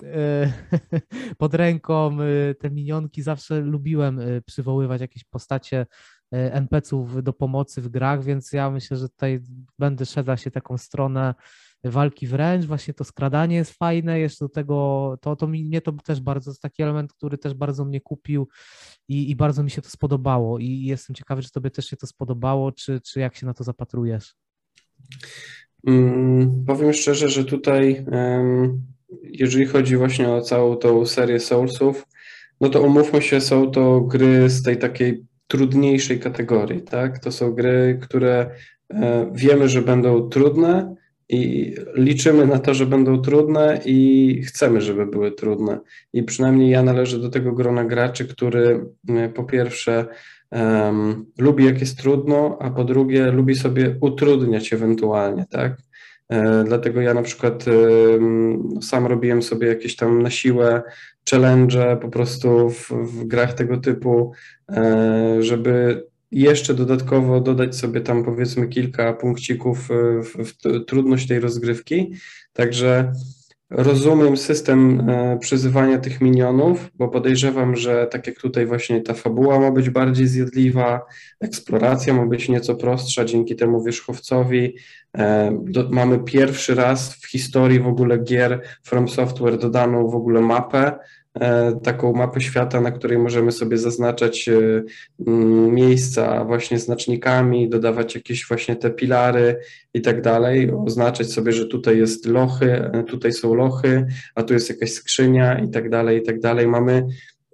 e, pod ręką te minionki, zawsze lubiłem przywoływać jakieś postacie NPC-ów do pomocy w grach, więc ja myślę, że tutaj będę szedł się taką stronę walki wręcz, właśnie to skradanie jest fajne, jeszcze do tego, to, to mnie to też bardzo, jest taki element, który też bardzo mnie kupił i, i bardzo mi się to spodobało i jestem ciekawy, czy tobie też się to spodobało, czy, czy jak się na to zapatrujesz? Mm, powiem szczerze, że tutaj um, jeżeli chodzi właśnie o całą tą serię Soulsów, no to umówmy się, są to gry z tej takiej trudniejszej kategorii, tak? To są gry, które e, wiemy, że będą trudne i liczymy na to, że będą trudne i chcemy, żeby były trudne. I przynajmniej ja należę do tego grona graczy, który po pierwsze um, lubi jak jest trudno, a po drugie lubi sobie utrudniać ewentualnie, tak? E, dlatego ja na przykład sam robiłem sobie jakieś tam na siłę challenge po prostu w, w grach tego typu, e, żeby jeszcze dodatkowo dodać sobie tam powiedzmy kilka punkcików w, w trudność tej rozgrywki. Także rozumiem system e, przyzywania tych minionów, bo podejrzewam, że tak jak tutaj właśnie ta fabuła ma być bardziej zjadliwa, eksploracja ma być nieco prostsza dzięki temu wierzchowcowi. E, do, mamy pierwszy raz w historii w ogóle gier From Software dodaną w ogóle mapę, taką mapę świata, na której możemy sobie zaznaczać e, miejsca właśnie znacznikami, dodawać jakieś właśnie te pilary i tak dalej, oznaczać sobie, że tutaj jest lochy, e, tutaj są lochy, a tu jest jakaś skrzynia i tak dalej, i tak dalej. Mamy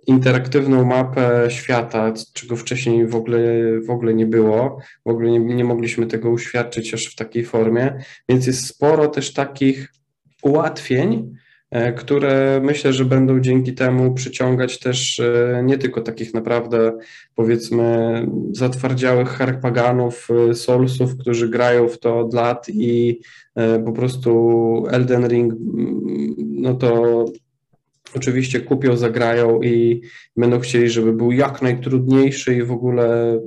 interaktywną mapę świata, czego wcześniej w ogóle, w ogóle nie było, w ogóle nie, nie mogliśmy tego uświadczyć aż w takiej formie, więc jest sporo też takich ułatwień, E, które myślę, że będą dzięki temu przyciągać też e, nie tylko takich naprawdę powiedzmy zatwardziałych harpaganów, e, solsów, którzy grają w to od lat i po prostu Elden Ring, no to oczywiście kupią, zagrają i będą chcieli, żeby był jak najtrudniejszy i w ogóle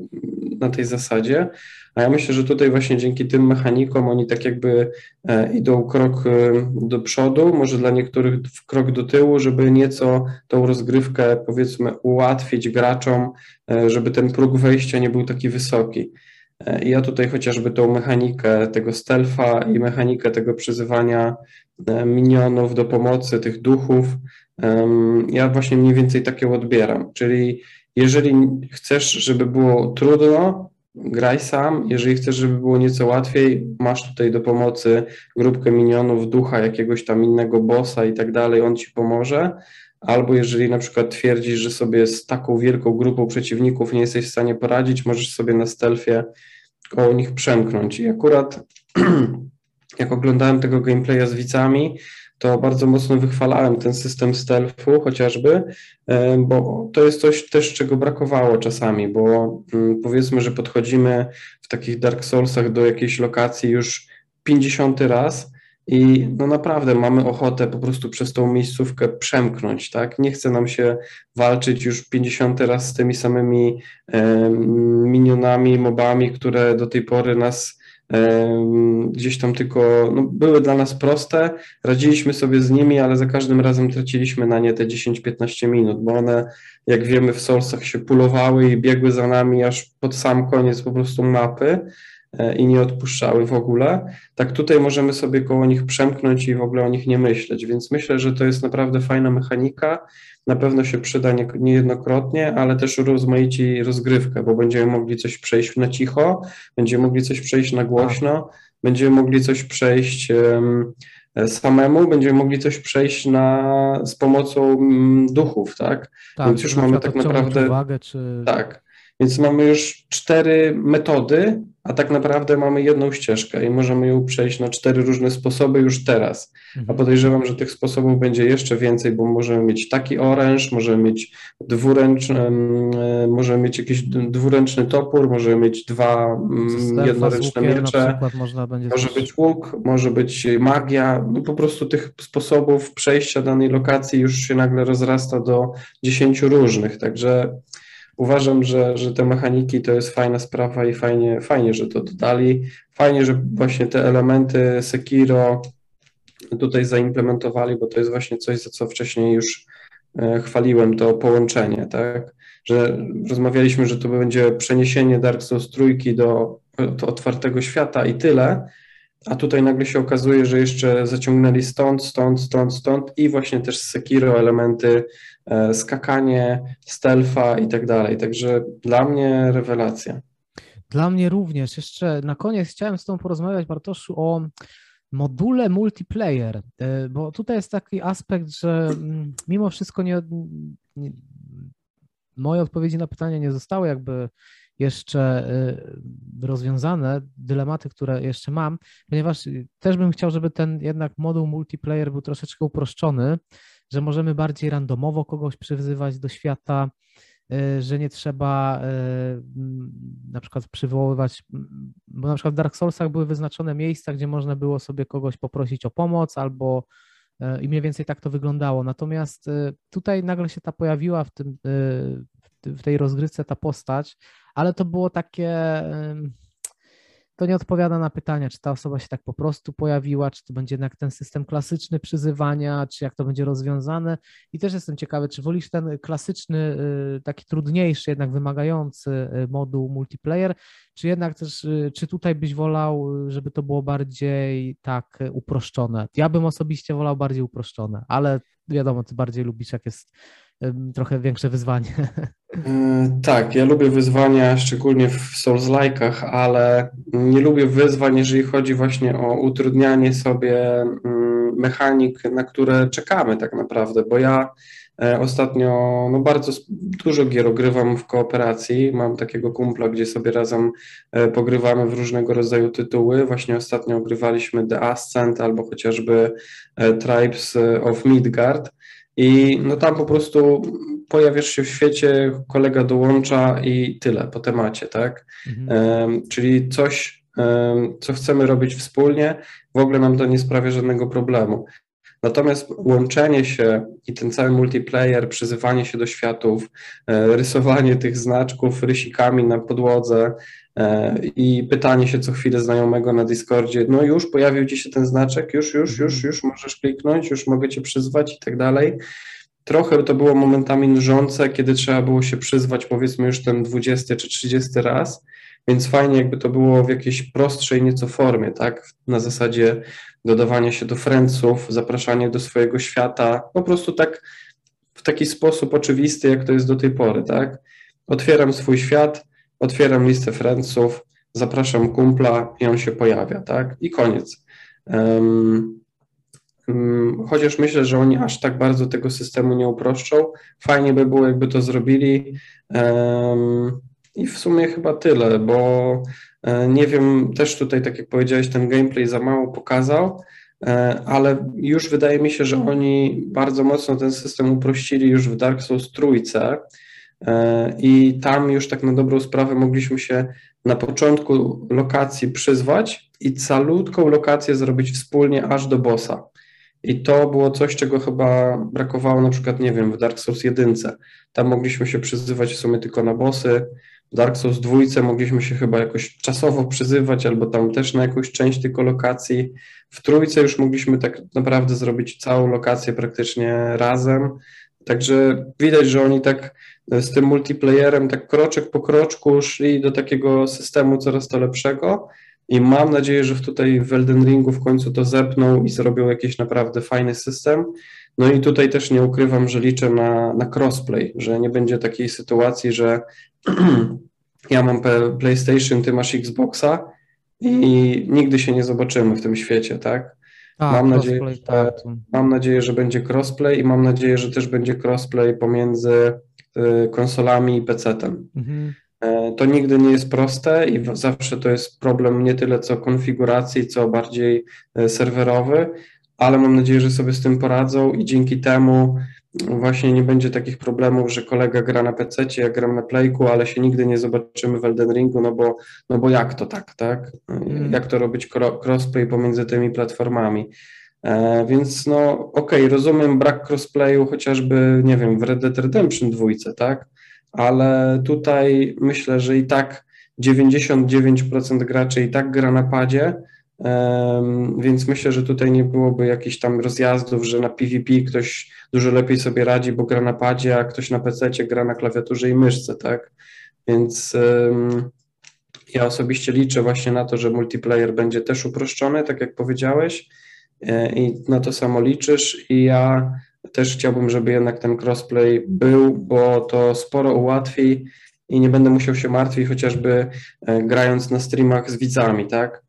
na tej zasadzie, a ja myślę, że tutaj właśnie dzięki tym mechanikom oni tak jakby e, idą krok e, do przodu, może dla niektórych krok do tyłu, żeby nieco tą rozgrywkę powiedzmy ułatwić graczom, e, żeby ten próg wejścia nie był taki wysoki. Ja tutaj chociażby tą mechanikę tego stealtha i mechanikę tego przyzywania minionów do pomocy, tych duchów, ja właśnie mniej więcej takie odbieram. Czyli jeżeli chcesz, żeby było trudno, graj sam. Jeżeli chcesz, żeby było nieco łatwiej, masz tutaj do pomocy grupkę minionów, ducha, jakiegoś tam innego bossa i tak dalej, on ci pomoże. Albo jeżeli na przykład twierdzisz, że sobie z taką wielką grupą przeciwników nie jesteś w stanie poradzić, możesz sobie na stealthie koło nich przemknąć. I akurat jak oglądałem tego gameplaya z widzami, to bardzo mocno wychwalałem ten system stealthu chociażby, e, bo to jest coś też, czego brakowało czasami, bo mm, powiedzmy, że podchodzimy w takich Dark Soulsach do jakiejś lokacji już 50 raz i no naprawdę mamy ochotę po prostu przez tą miejscówkę przemknąć, tak? Nie chce nam się walczyć już 50 raz z tymi samymi minionami, mobami, które do tej pory nas gdzieś tam tylko no, były dla nas proste, radziliśmy sobie z nimi, ale za każdym razem traciliśmy na nie te 10-15 minut, bo one, jak wiemy, w Soulsach się pulowały i biegły za nami aż pod sam koniec po prostu mapy i nie odpuszczały w ogóle. Tak tutaj możemy sobie koło nich przemknąć i w ogóle o nich nie myśleć, więc myślę, że to jest naprawdę fajna mechanika na pewno się przyda nie, niejednokrotnie, ale też urozmaici rozgrywkę, bo będziemy mogli coś przejść na cicho, będziemy mogli coś przejść na głośno, będziemy mogli coś przejść um, samemu, będziemy mogli coś przejść na, z pomocą um, duchów, tak? tak Więc już mamy tak naprawdę. Uwagę, czy... Tak. Więc mamy już cztery metody, a tak naprawdę mamy jedną ścieżkę i możemy ją przejść na cztery różne sposoby już teraz. A mhm. podejrzewam, że tych sposobów będzie jeszcze więcej, bo możemy mieć taki oręż, możemy mieć dwuręczny, możemy mieć jakiś dwuręczny topór, możemy mieć dwa jednoręczne miecze, może być łuk, może być magia, no po prostu tych sposobów przejścia danej lokacji już się nagle rozrasta do dziesięciu różnych, także uważam, że, że te mechaniki to jest fajna sprawa i fajnie, fajnie, że to dodali. Fajnie, że właśnie te elementy Sekiro tutaj zaimplementowali, bo to jest właśnie coś, za co wcześniej już e, chwaliłem, to połączenie, tak? Że rozmawialiśmy, że to będzie przeniesienie Dark Souls trójki do, do otwartego świata i tyle, a tutaj nagle się okazuje, że jeszcze zaciągnęli stąd, stąd, stąd, stąd i właśnie też z Sekiro elementy skakanie, stealtha i tak dalej. Także dla mnie rewelacja. Dla mnie również. Jeszcze na koniec chciałem z Tobą porozmawiać, Bartoszu, o module multiplayer, e, bo tutaj jest taki aspekt, że mm, mimo wszystko nie, nie moje odpowiedzi na pytanie nie zostały jakby jeszcze y, rozwiązane, dylematy, które jeszcze mam, ponieważ też bym chciał, żeby ten jednak moduł multiplayer był troszeczkę uproszczony, że możemy bardziej randomowo kogoś przywyzywać do świata, y, że nie trzeba y, na przykład przywoływać, bo na przykład w Dark Soulsach były wyznaczone miejsca, gdzie można było sobie kogoś poprosić o pomoc albo i mniej więcej tak to wyglądało. Natomiast tutaj nagle się ta pojawiła w tym, w tej rozgrywce ta postać, ale to było takie to nie odpowiada na pytania, czy ta osoba się tak po prostu pojawiła, czy to będzie jednak ten system klasyczny przyzywania, czy jak to będzie rozwiązane. I też jestem ciekawy, czy wolisz ten klasyczny, y, taki trudniejszy, jednak wymagający y, moduł multiplayer, czy jednak też, y, czy tutaj byś wolał, żeby to było bardziej tak uproszczone? Ja bym osobiście wolał bardziej uproszczone, ale wiadomo, ty bardziej lubisz, jak jest trochę większe wyzwanie. E, tak, ja lubię wyzwania, szczególnie w Souls-like'ach, ale nie lubię wyzwań, jeżeli chodzi właśnie o utrudnianie sobie mm, mechanik, na które czekamy tak naprawdę, bo ja e, ostatnio no bardzo dużo gier ogrywam w kooperacji. Mam takiego kumpla, gdzie sobie razem e, pogrywamy w różnego rodzaju tytuły. Właśnie ostatnio ogrywaliśmy The Ascent albo chociażby Tribes of Midgard. I no tam po prostu pojawiasz się w świecie, kolega dołącza i tyle po temacie, tak? Mhm. czyli coś, co chcemy robić wspólnie, w ogóle nam to nie sprawia żadnego problemu. Natomiast łączenie się i ten cały multiplayer, przyzywanie się do światów, e, rysowanie tych znaczków rysikami na podłodze i pytanie się co chwilę znajomego na Discordzie, no już pojawił ci się ten znaczek, już, już, już, już możesz kliknąć, już mogę cię przyzwać i tak dalej. Trochę to było momentami nużące, kiedy trzeba było się przyzwać powiedzmy już ten 20 czy 30 raz, więc fajnie jakby to było w jakiejś prostszej nieco formie, tak? Na zasadzie dodawania się do friendsów, zapraszanie do swojego świata, po prostu tak w taki sposób oczywisty, jak to jest do tej pory, tak? Otwieram swój świat, otwieram listę friendsów, zapraszam kumpla i on się pojawia, tak? I koniec. Um, chociaż myślę, że oni aż tak bardzo tego systemu nie uproszczą. Fajnie by było, jakby to zrobili. I w sumie chyba tyle, bo E, nie wiem, też tutaj, tak jak powiedziałeś, ten gameplay za mało pokazał, e, ale już wydaje mi się, że oni bardzo mocno ten system uprościli już w Dark Souls trójce i tam już tak na dobrą sprawę mogliśmy się na początku lokacji przyzwać i calutką lokację zrobić wspólnie aż do bossa. I to było coś, czego chyba brakowało na przykład, nie wiem, w Dark Souls 1. Tam mogliśmy się przyzywać w sumie tylko na bossy, w Dark Souls 2 mogliśmy się chyba jakoś czasowo przyzywać, albo tam też na jakąś część tylko lokacji. W trójce już mogliśmy tak naprawdę zrobić całą lokację praktycznie razem. Także widać, że oni tak z tym multiplayerem, tak kroczek po kroczku szli do takiego systemu coraz to lepszego. I mam nadzieję, że tutaj w Elden Ringu w końcu to zepną i zrobią jakiś naprawdę fajny system. No i tutaj też nie ukrywam, że liczę na, na crossplay, że nie będzie takiej sytuacji, że ja mam PlayStation, ty masz Xboxa i nigdy się nie zobaczymy w tym świecie, tak? tak mam, nadzieję, że, tak. mam nadzieję, że będzie crossplay i mam nadzieję, że też będzie crossplay pomiędzy konsolami i PC-tem. Mhm. E, to nigdy nie jest proste i zawsze to jest problem nie tyle co konfiguracji, co bardziej e, serwerowy, ale mam nadzieję, że sobie z tym poradzą i dzięki temu właśnie nie będzie takich problemów, że kolega gra na PC, ja gram na Playku, ale się nigdy nie zobaczymy w Elden Ringu, no bo, no bo jak to tak, tak? Mm. Jak to robić crossplay pomiędzy tymi platformami? E, więc no okej, okay, rozumiem brak crossplayu chociażby, nie wiem, w Red Dead Redemption 2, tak? Ale tutaj myślę, że i tak 99% graczy i tak gra na padzie, więc myślę, że tutaj nie byłoby jakichś tam rozjazdów, że na PvP ktoś dużo lepiej sobie radzi, bo gra na padzie, a ktoś na PC gra na klawiaturze i myszce, tak? Więc ja osobiście liczę właśnie na to, że multiplayer będzie też uproszczony, tak jak powiedziałeś, i na to samo liczysz. I ja też chciałbym, żeby jednak ten crossplay był, bo to sporo ułatwi i nie będę musiał się martwić, chociażby e, grając na streamach z widzami, tak?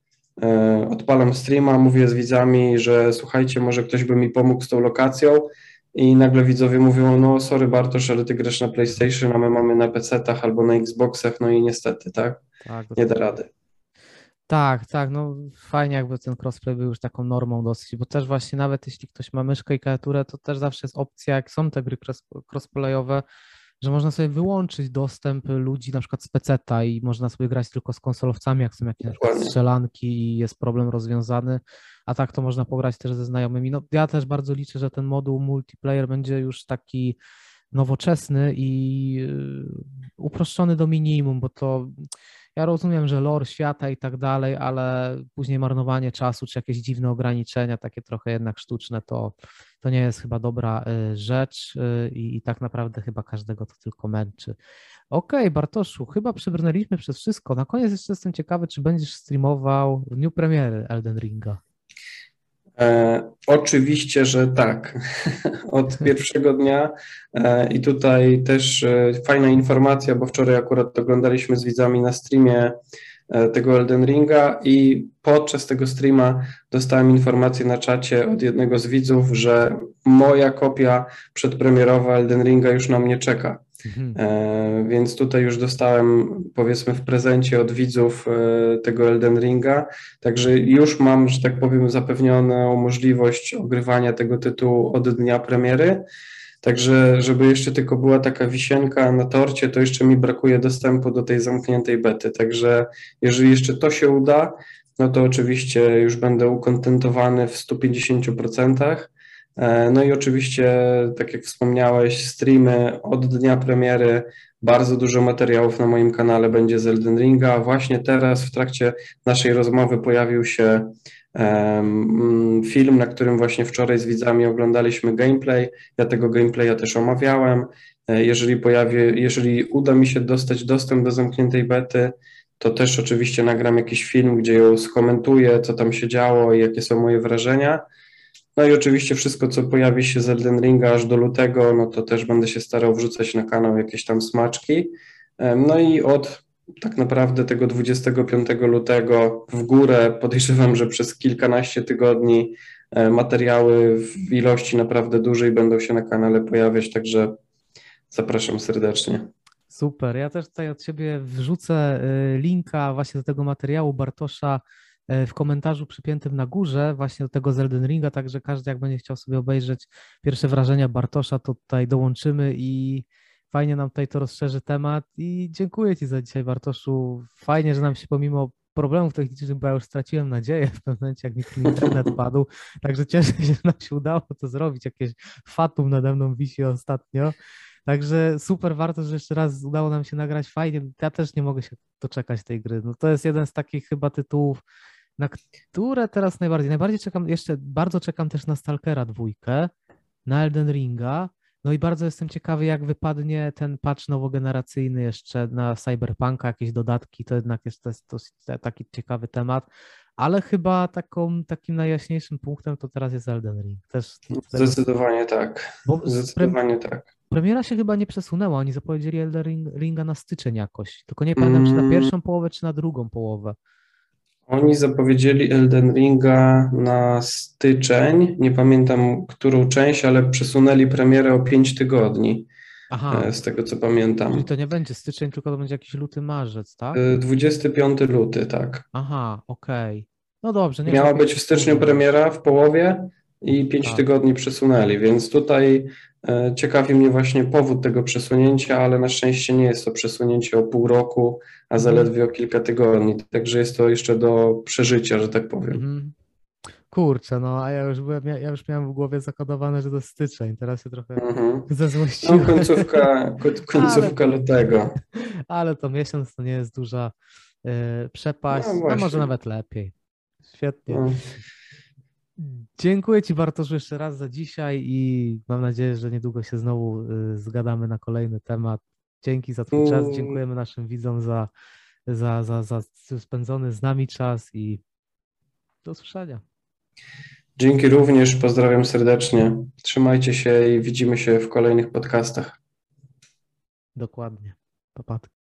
E, odpalam streama, mówię z widzami, że słuchajcie, może ktoś by mi pomógł z tą lokacją i nagle widzowie mówią, no sorry Bartosz, ale ty grasz na PlayStation, a my mamy na PC-tach albo na Xboxach, no i niestety, tak? tak Nie da rady. Tak, tak, no fajnie jakby ten crossplay był już taką normą dosyć, bo też właśnie nawet jeśli ktoś ma myszkę i klawiaturę, to też zawsze jest opcja, jak są te gry crossplayowe, że można sobie wyłączyć dostęp ludzi na przykład z peceta i można sobie grać tylko z konsolowcami, jak są jakieś na przykład strzelanki i jest problem rozwiązany, a tak to można pograć też ze znajomymi. No ja też bardzo liczę, że ten moduł multiplayer będzie już taki nowoczesny i y, uproszczony do minimum, bo to ja rozumiem, że lore świata i tak dalej, ale później marnowanie czasu czy jakieś dziwne ograniczenia, takie trochę jednak sztuczne, to, to nie jest chyba dobra y, rzecz y, i, i tak naprawdę chyba każdego to tylko męczy. Okej, okay, Bartoszu, chyba przebrnęliśmy przez wszystko. Na koniec jeszcze jestem ciekawy, czy będziesz streamował w dniu premiery Elden Ringa. E, oczywiście, że tak. Od pierwszego dnia e, i tutaj też e, fajna informacja, bo wczoraj akurat oglądaliśmy z widzami na streamie e, tego Elden Ringa i podczas tego streama dostałem informację na czacie od jednego z widzów, że moja kopia przedpremierowa Elden Ringa już na mnie czeka. Mhm. E, więc tutaj już dostałem, powiedzmy, w prezencie od widzów e, tego Elden Ringa. Także już mam, że tak powiem, zapewnioną możliwość ogrywania tego tytułu od dnia premiery. Także, żeby jeszcze tylko była taka wisienka na torcie, to jeszcze mi brakuje dostępu do tej zamkniętej bety. Także jeżeli jeszcze to się uda, no to oczywiście już będę ukontentowany w 150%. E, no i oczywiście, tak jak wspomniałeś, streamy od dnia premiery, bardzo dużo materiałów na moim kanale będzie z Elden Ringa. Właśnie teraz w trakcie naszej rozmowy pojawił się film, na którym właśnie wczoraj z widzami oglądaliśmy gameplay. Ja tego gameplaya też omawiałem. E, jeżeli pojawi, jeżeli uda mi się dostać dostęp do zamkniętej bety, to też oczywiście nagram jakiś film, gdzie ją skomentuję, co tam się działo i jakie są moje wrażenia. No i oczywiście wszystko, co pojawi się z Elden Ringa aż do lutego, no to też będę się starał wrzucać na kanał jakieś tam smaczki. No i od tak naprawdę tego 25 lutego w górę podejrzewam, że przez kilkanaście tygodni e, materiały w ilości naprawdę dużej będą się na kanale pojawiać, także zapraszam serdecznie. Super. Ja też tutaj od Ciebie wrzucę e, linka właśnie do tego materiału Bartosza w komentarzu przypiętym na górze właśnie do tego Zelden Ringa, także każdy jak będzie chciał sobie obejrzeć pierwsze wrażenia Bartosza, to tutaj dołączymy i fajnie nam tutaj to rozszerzy temat i dziękuję Ci za dzisiaj Bartoszu. Fajnie, że nam się pomimo problemów technicznych, bo ja już straciłem nadzieję w pewnym momencie, jak mi internet padł, także cieszę się, że nam się udało to zrobić, jakieś fatum nade mną wisi ostatnio. Także super warto, że jeszcze raz udało nam się nagrać fajnie. Ja też nie mogę się doczekać tej gry. No to jest jeden z takich chyba tytułów, na które teraz najbardziej? Najbardziej czekam, jeszcze bardzo czekam też na Stalkera dwójkę, na Elden Ringa, no i bardzo jestem ciekawy, jak wypadnie ten patch nowogeneracyjny jeszcze na Cyberpunka, jakieś dodatki, to jednak jest to, jest taki ciekawy temat, ale chyba taką, takim najjaśniejszym punktem to teraz jest Elden Ring. Też Zdecydowanie tak. Bo Zdecydowanie pre... tak. Premiera się chyba nie przesunęła, oni zapowiedzieli Elden Ringa na styczeń jakoś, tylko nie pamiętam, mm. czy na mm. pierwszą połowę, czy na drugą połowę. Oni zapowiedzieli Elden Ringa na styczeń. Nie pamiętam którą część, ale przesunęli premierę o 5 tygodni. Aha. E, z tego co pamiętam. Czyli to nie będzie styczeń, tylko to będzie jakiś luty, marzec, tak? 25 e, luty, tak. Aha, okej. Okay. No dobrze. Miała być w styczniu premiera w połowie i 5 tak. tygodni przesunęli, więc tutaj ciekawi mnie właśnie powód tego przesunięcia, ale na szczęście nie jest to przesunięcie o pół roku, a mhm. zaledwie o kilka tygodni. Także jest to jeszcze do przeżycia, że tak powiem. Mhm. Kurczę, no a ja już, byłem, ja już miałem w głowie zakodowane, że to styczeń. Teraz się trochę mhm. zezłościłem. No, końcówka, końcówka ale, lutego. Ale to miesiąc to nie jest duża y, przepaść, no, a może nawet lepiej. Świetnie. No. Dziękuję Ci Bartoszu jeszcze raz za dzisiaj i mam nadzieję, że niedługo się znowu y, zgadamy na kolejny temat. Dzięki za Twój czas, dziękujemy naszym widzom za, za, za, za spędzony z nami czas i do usłyszenia. Dzięki również, pozdrawiam serdecznie. Trzymajcie się i widzimy się w kolejnych podcastach. Dokładnie. Papatki.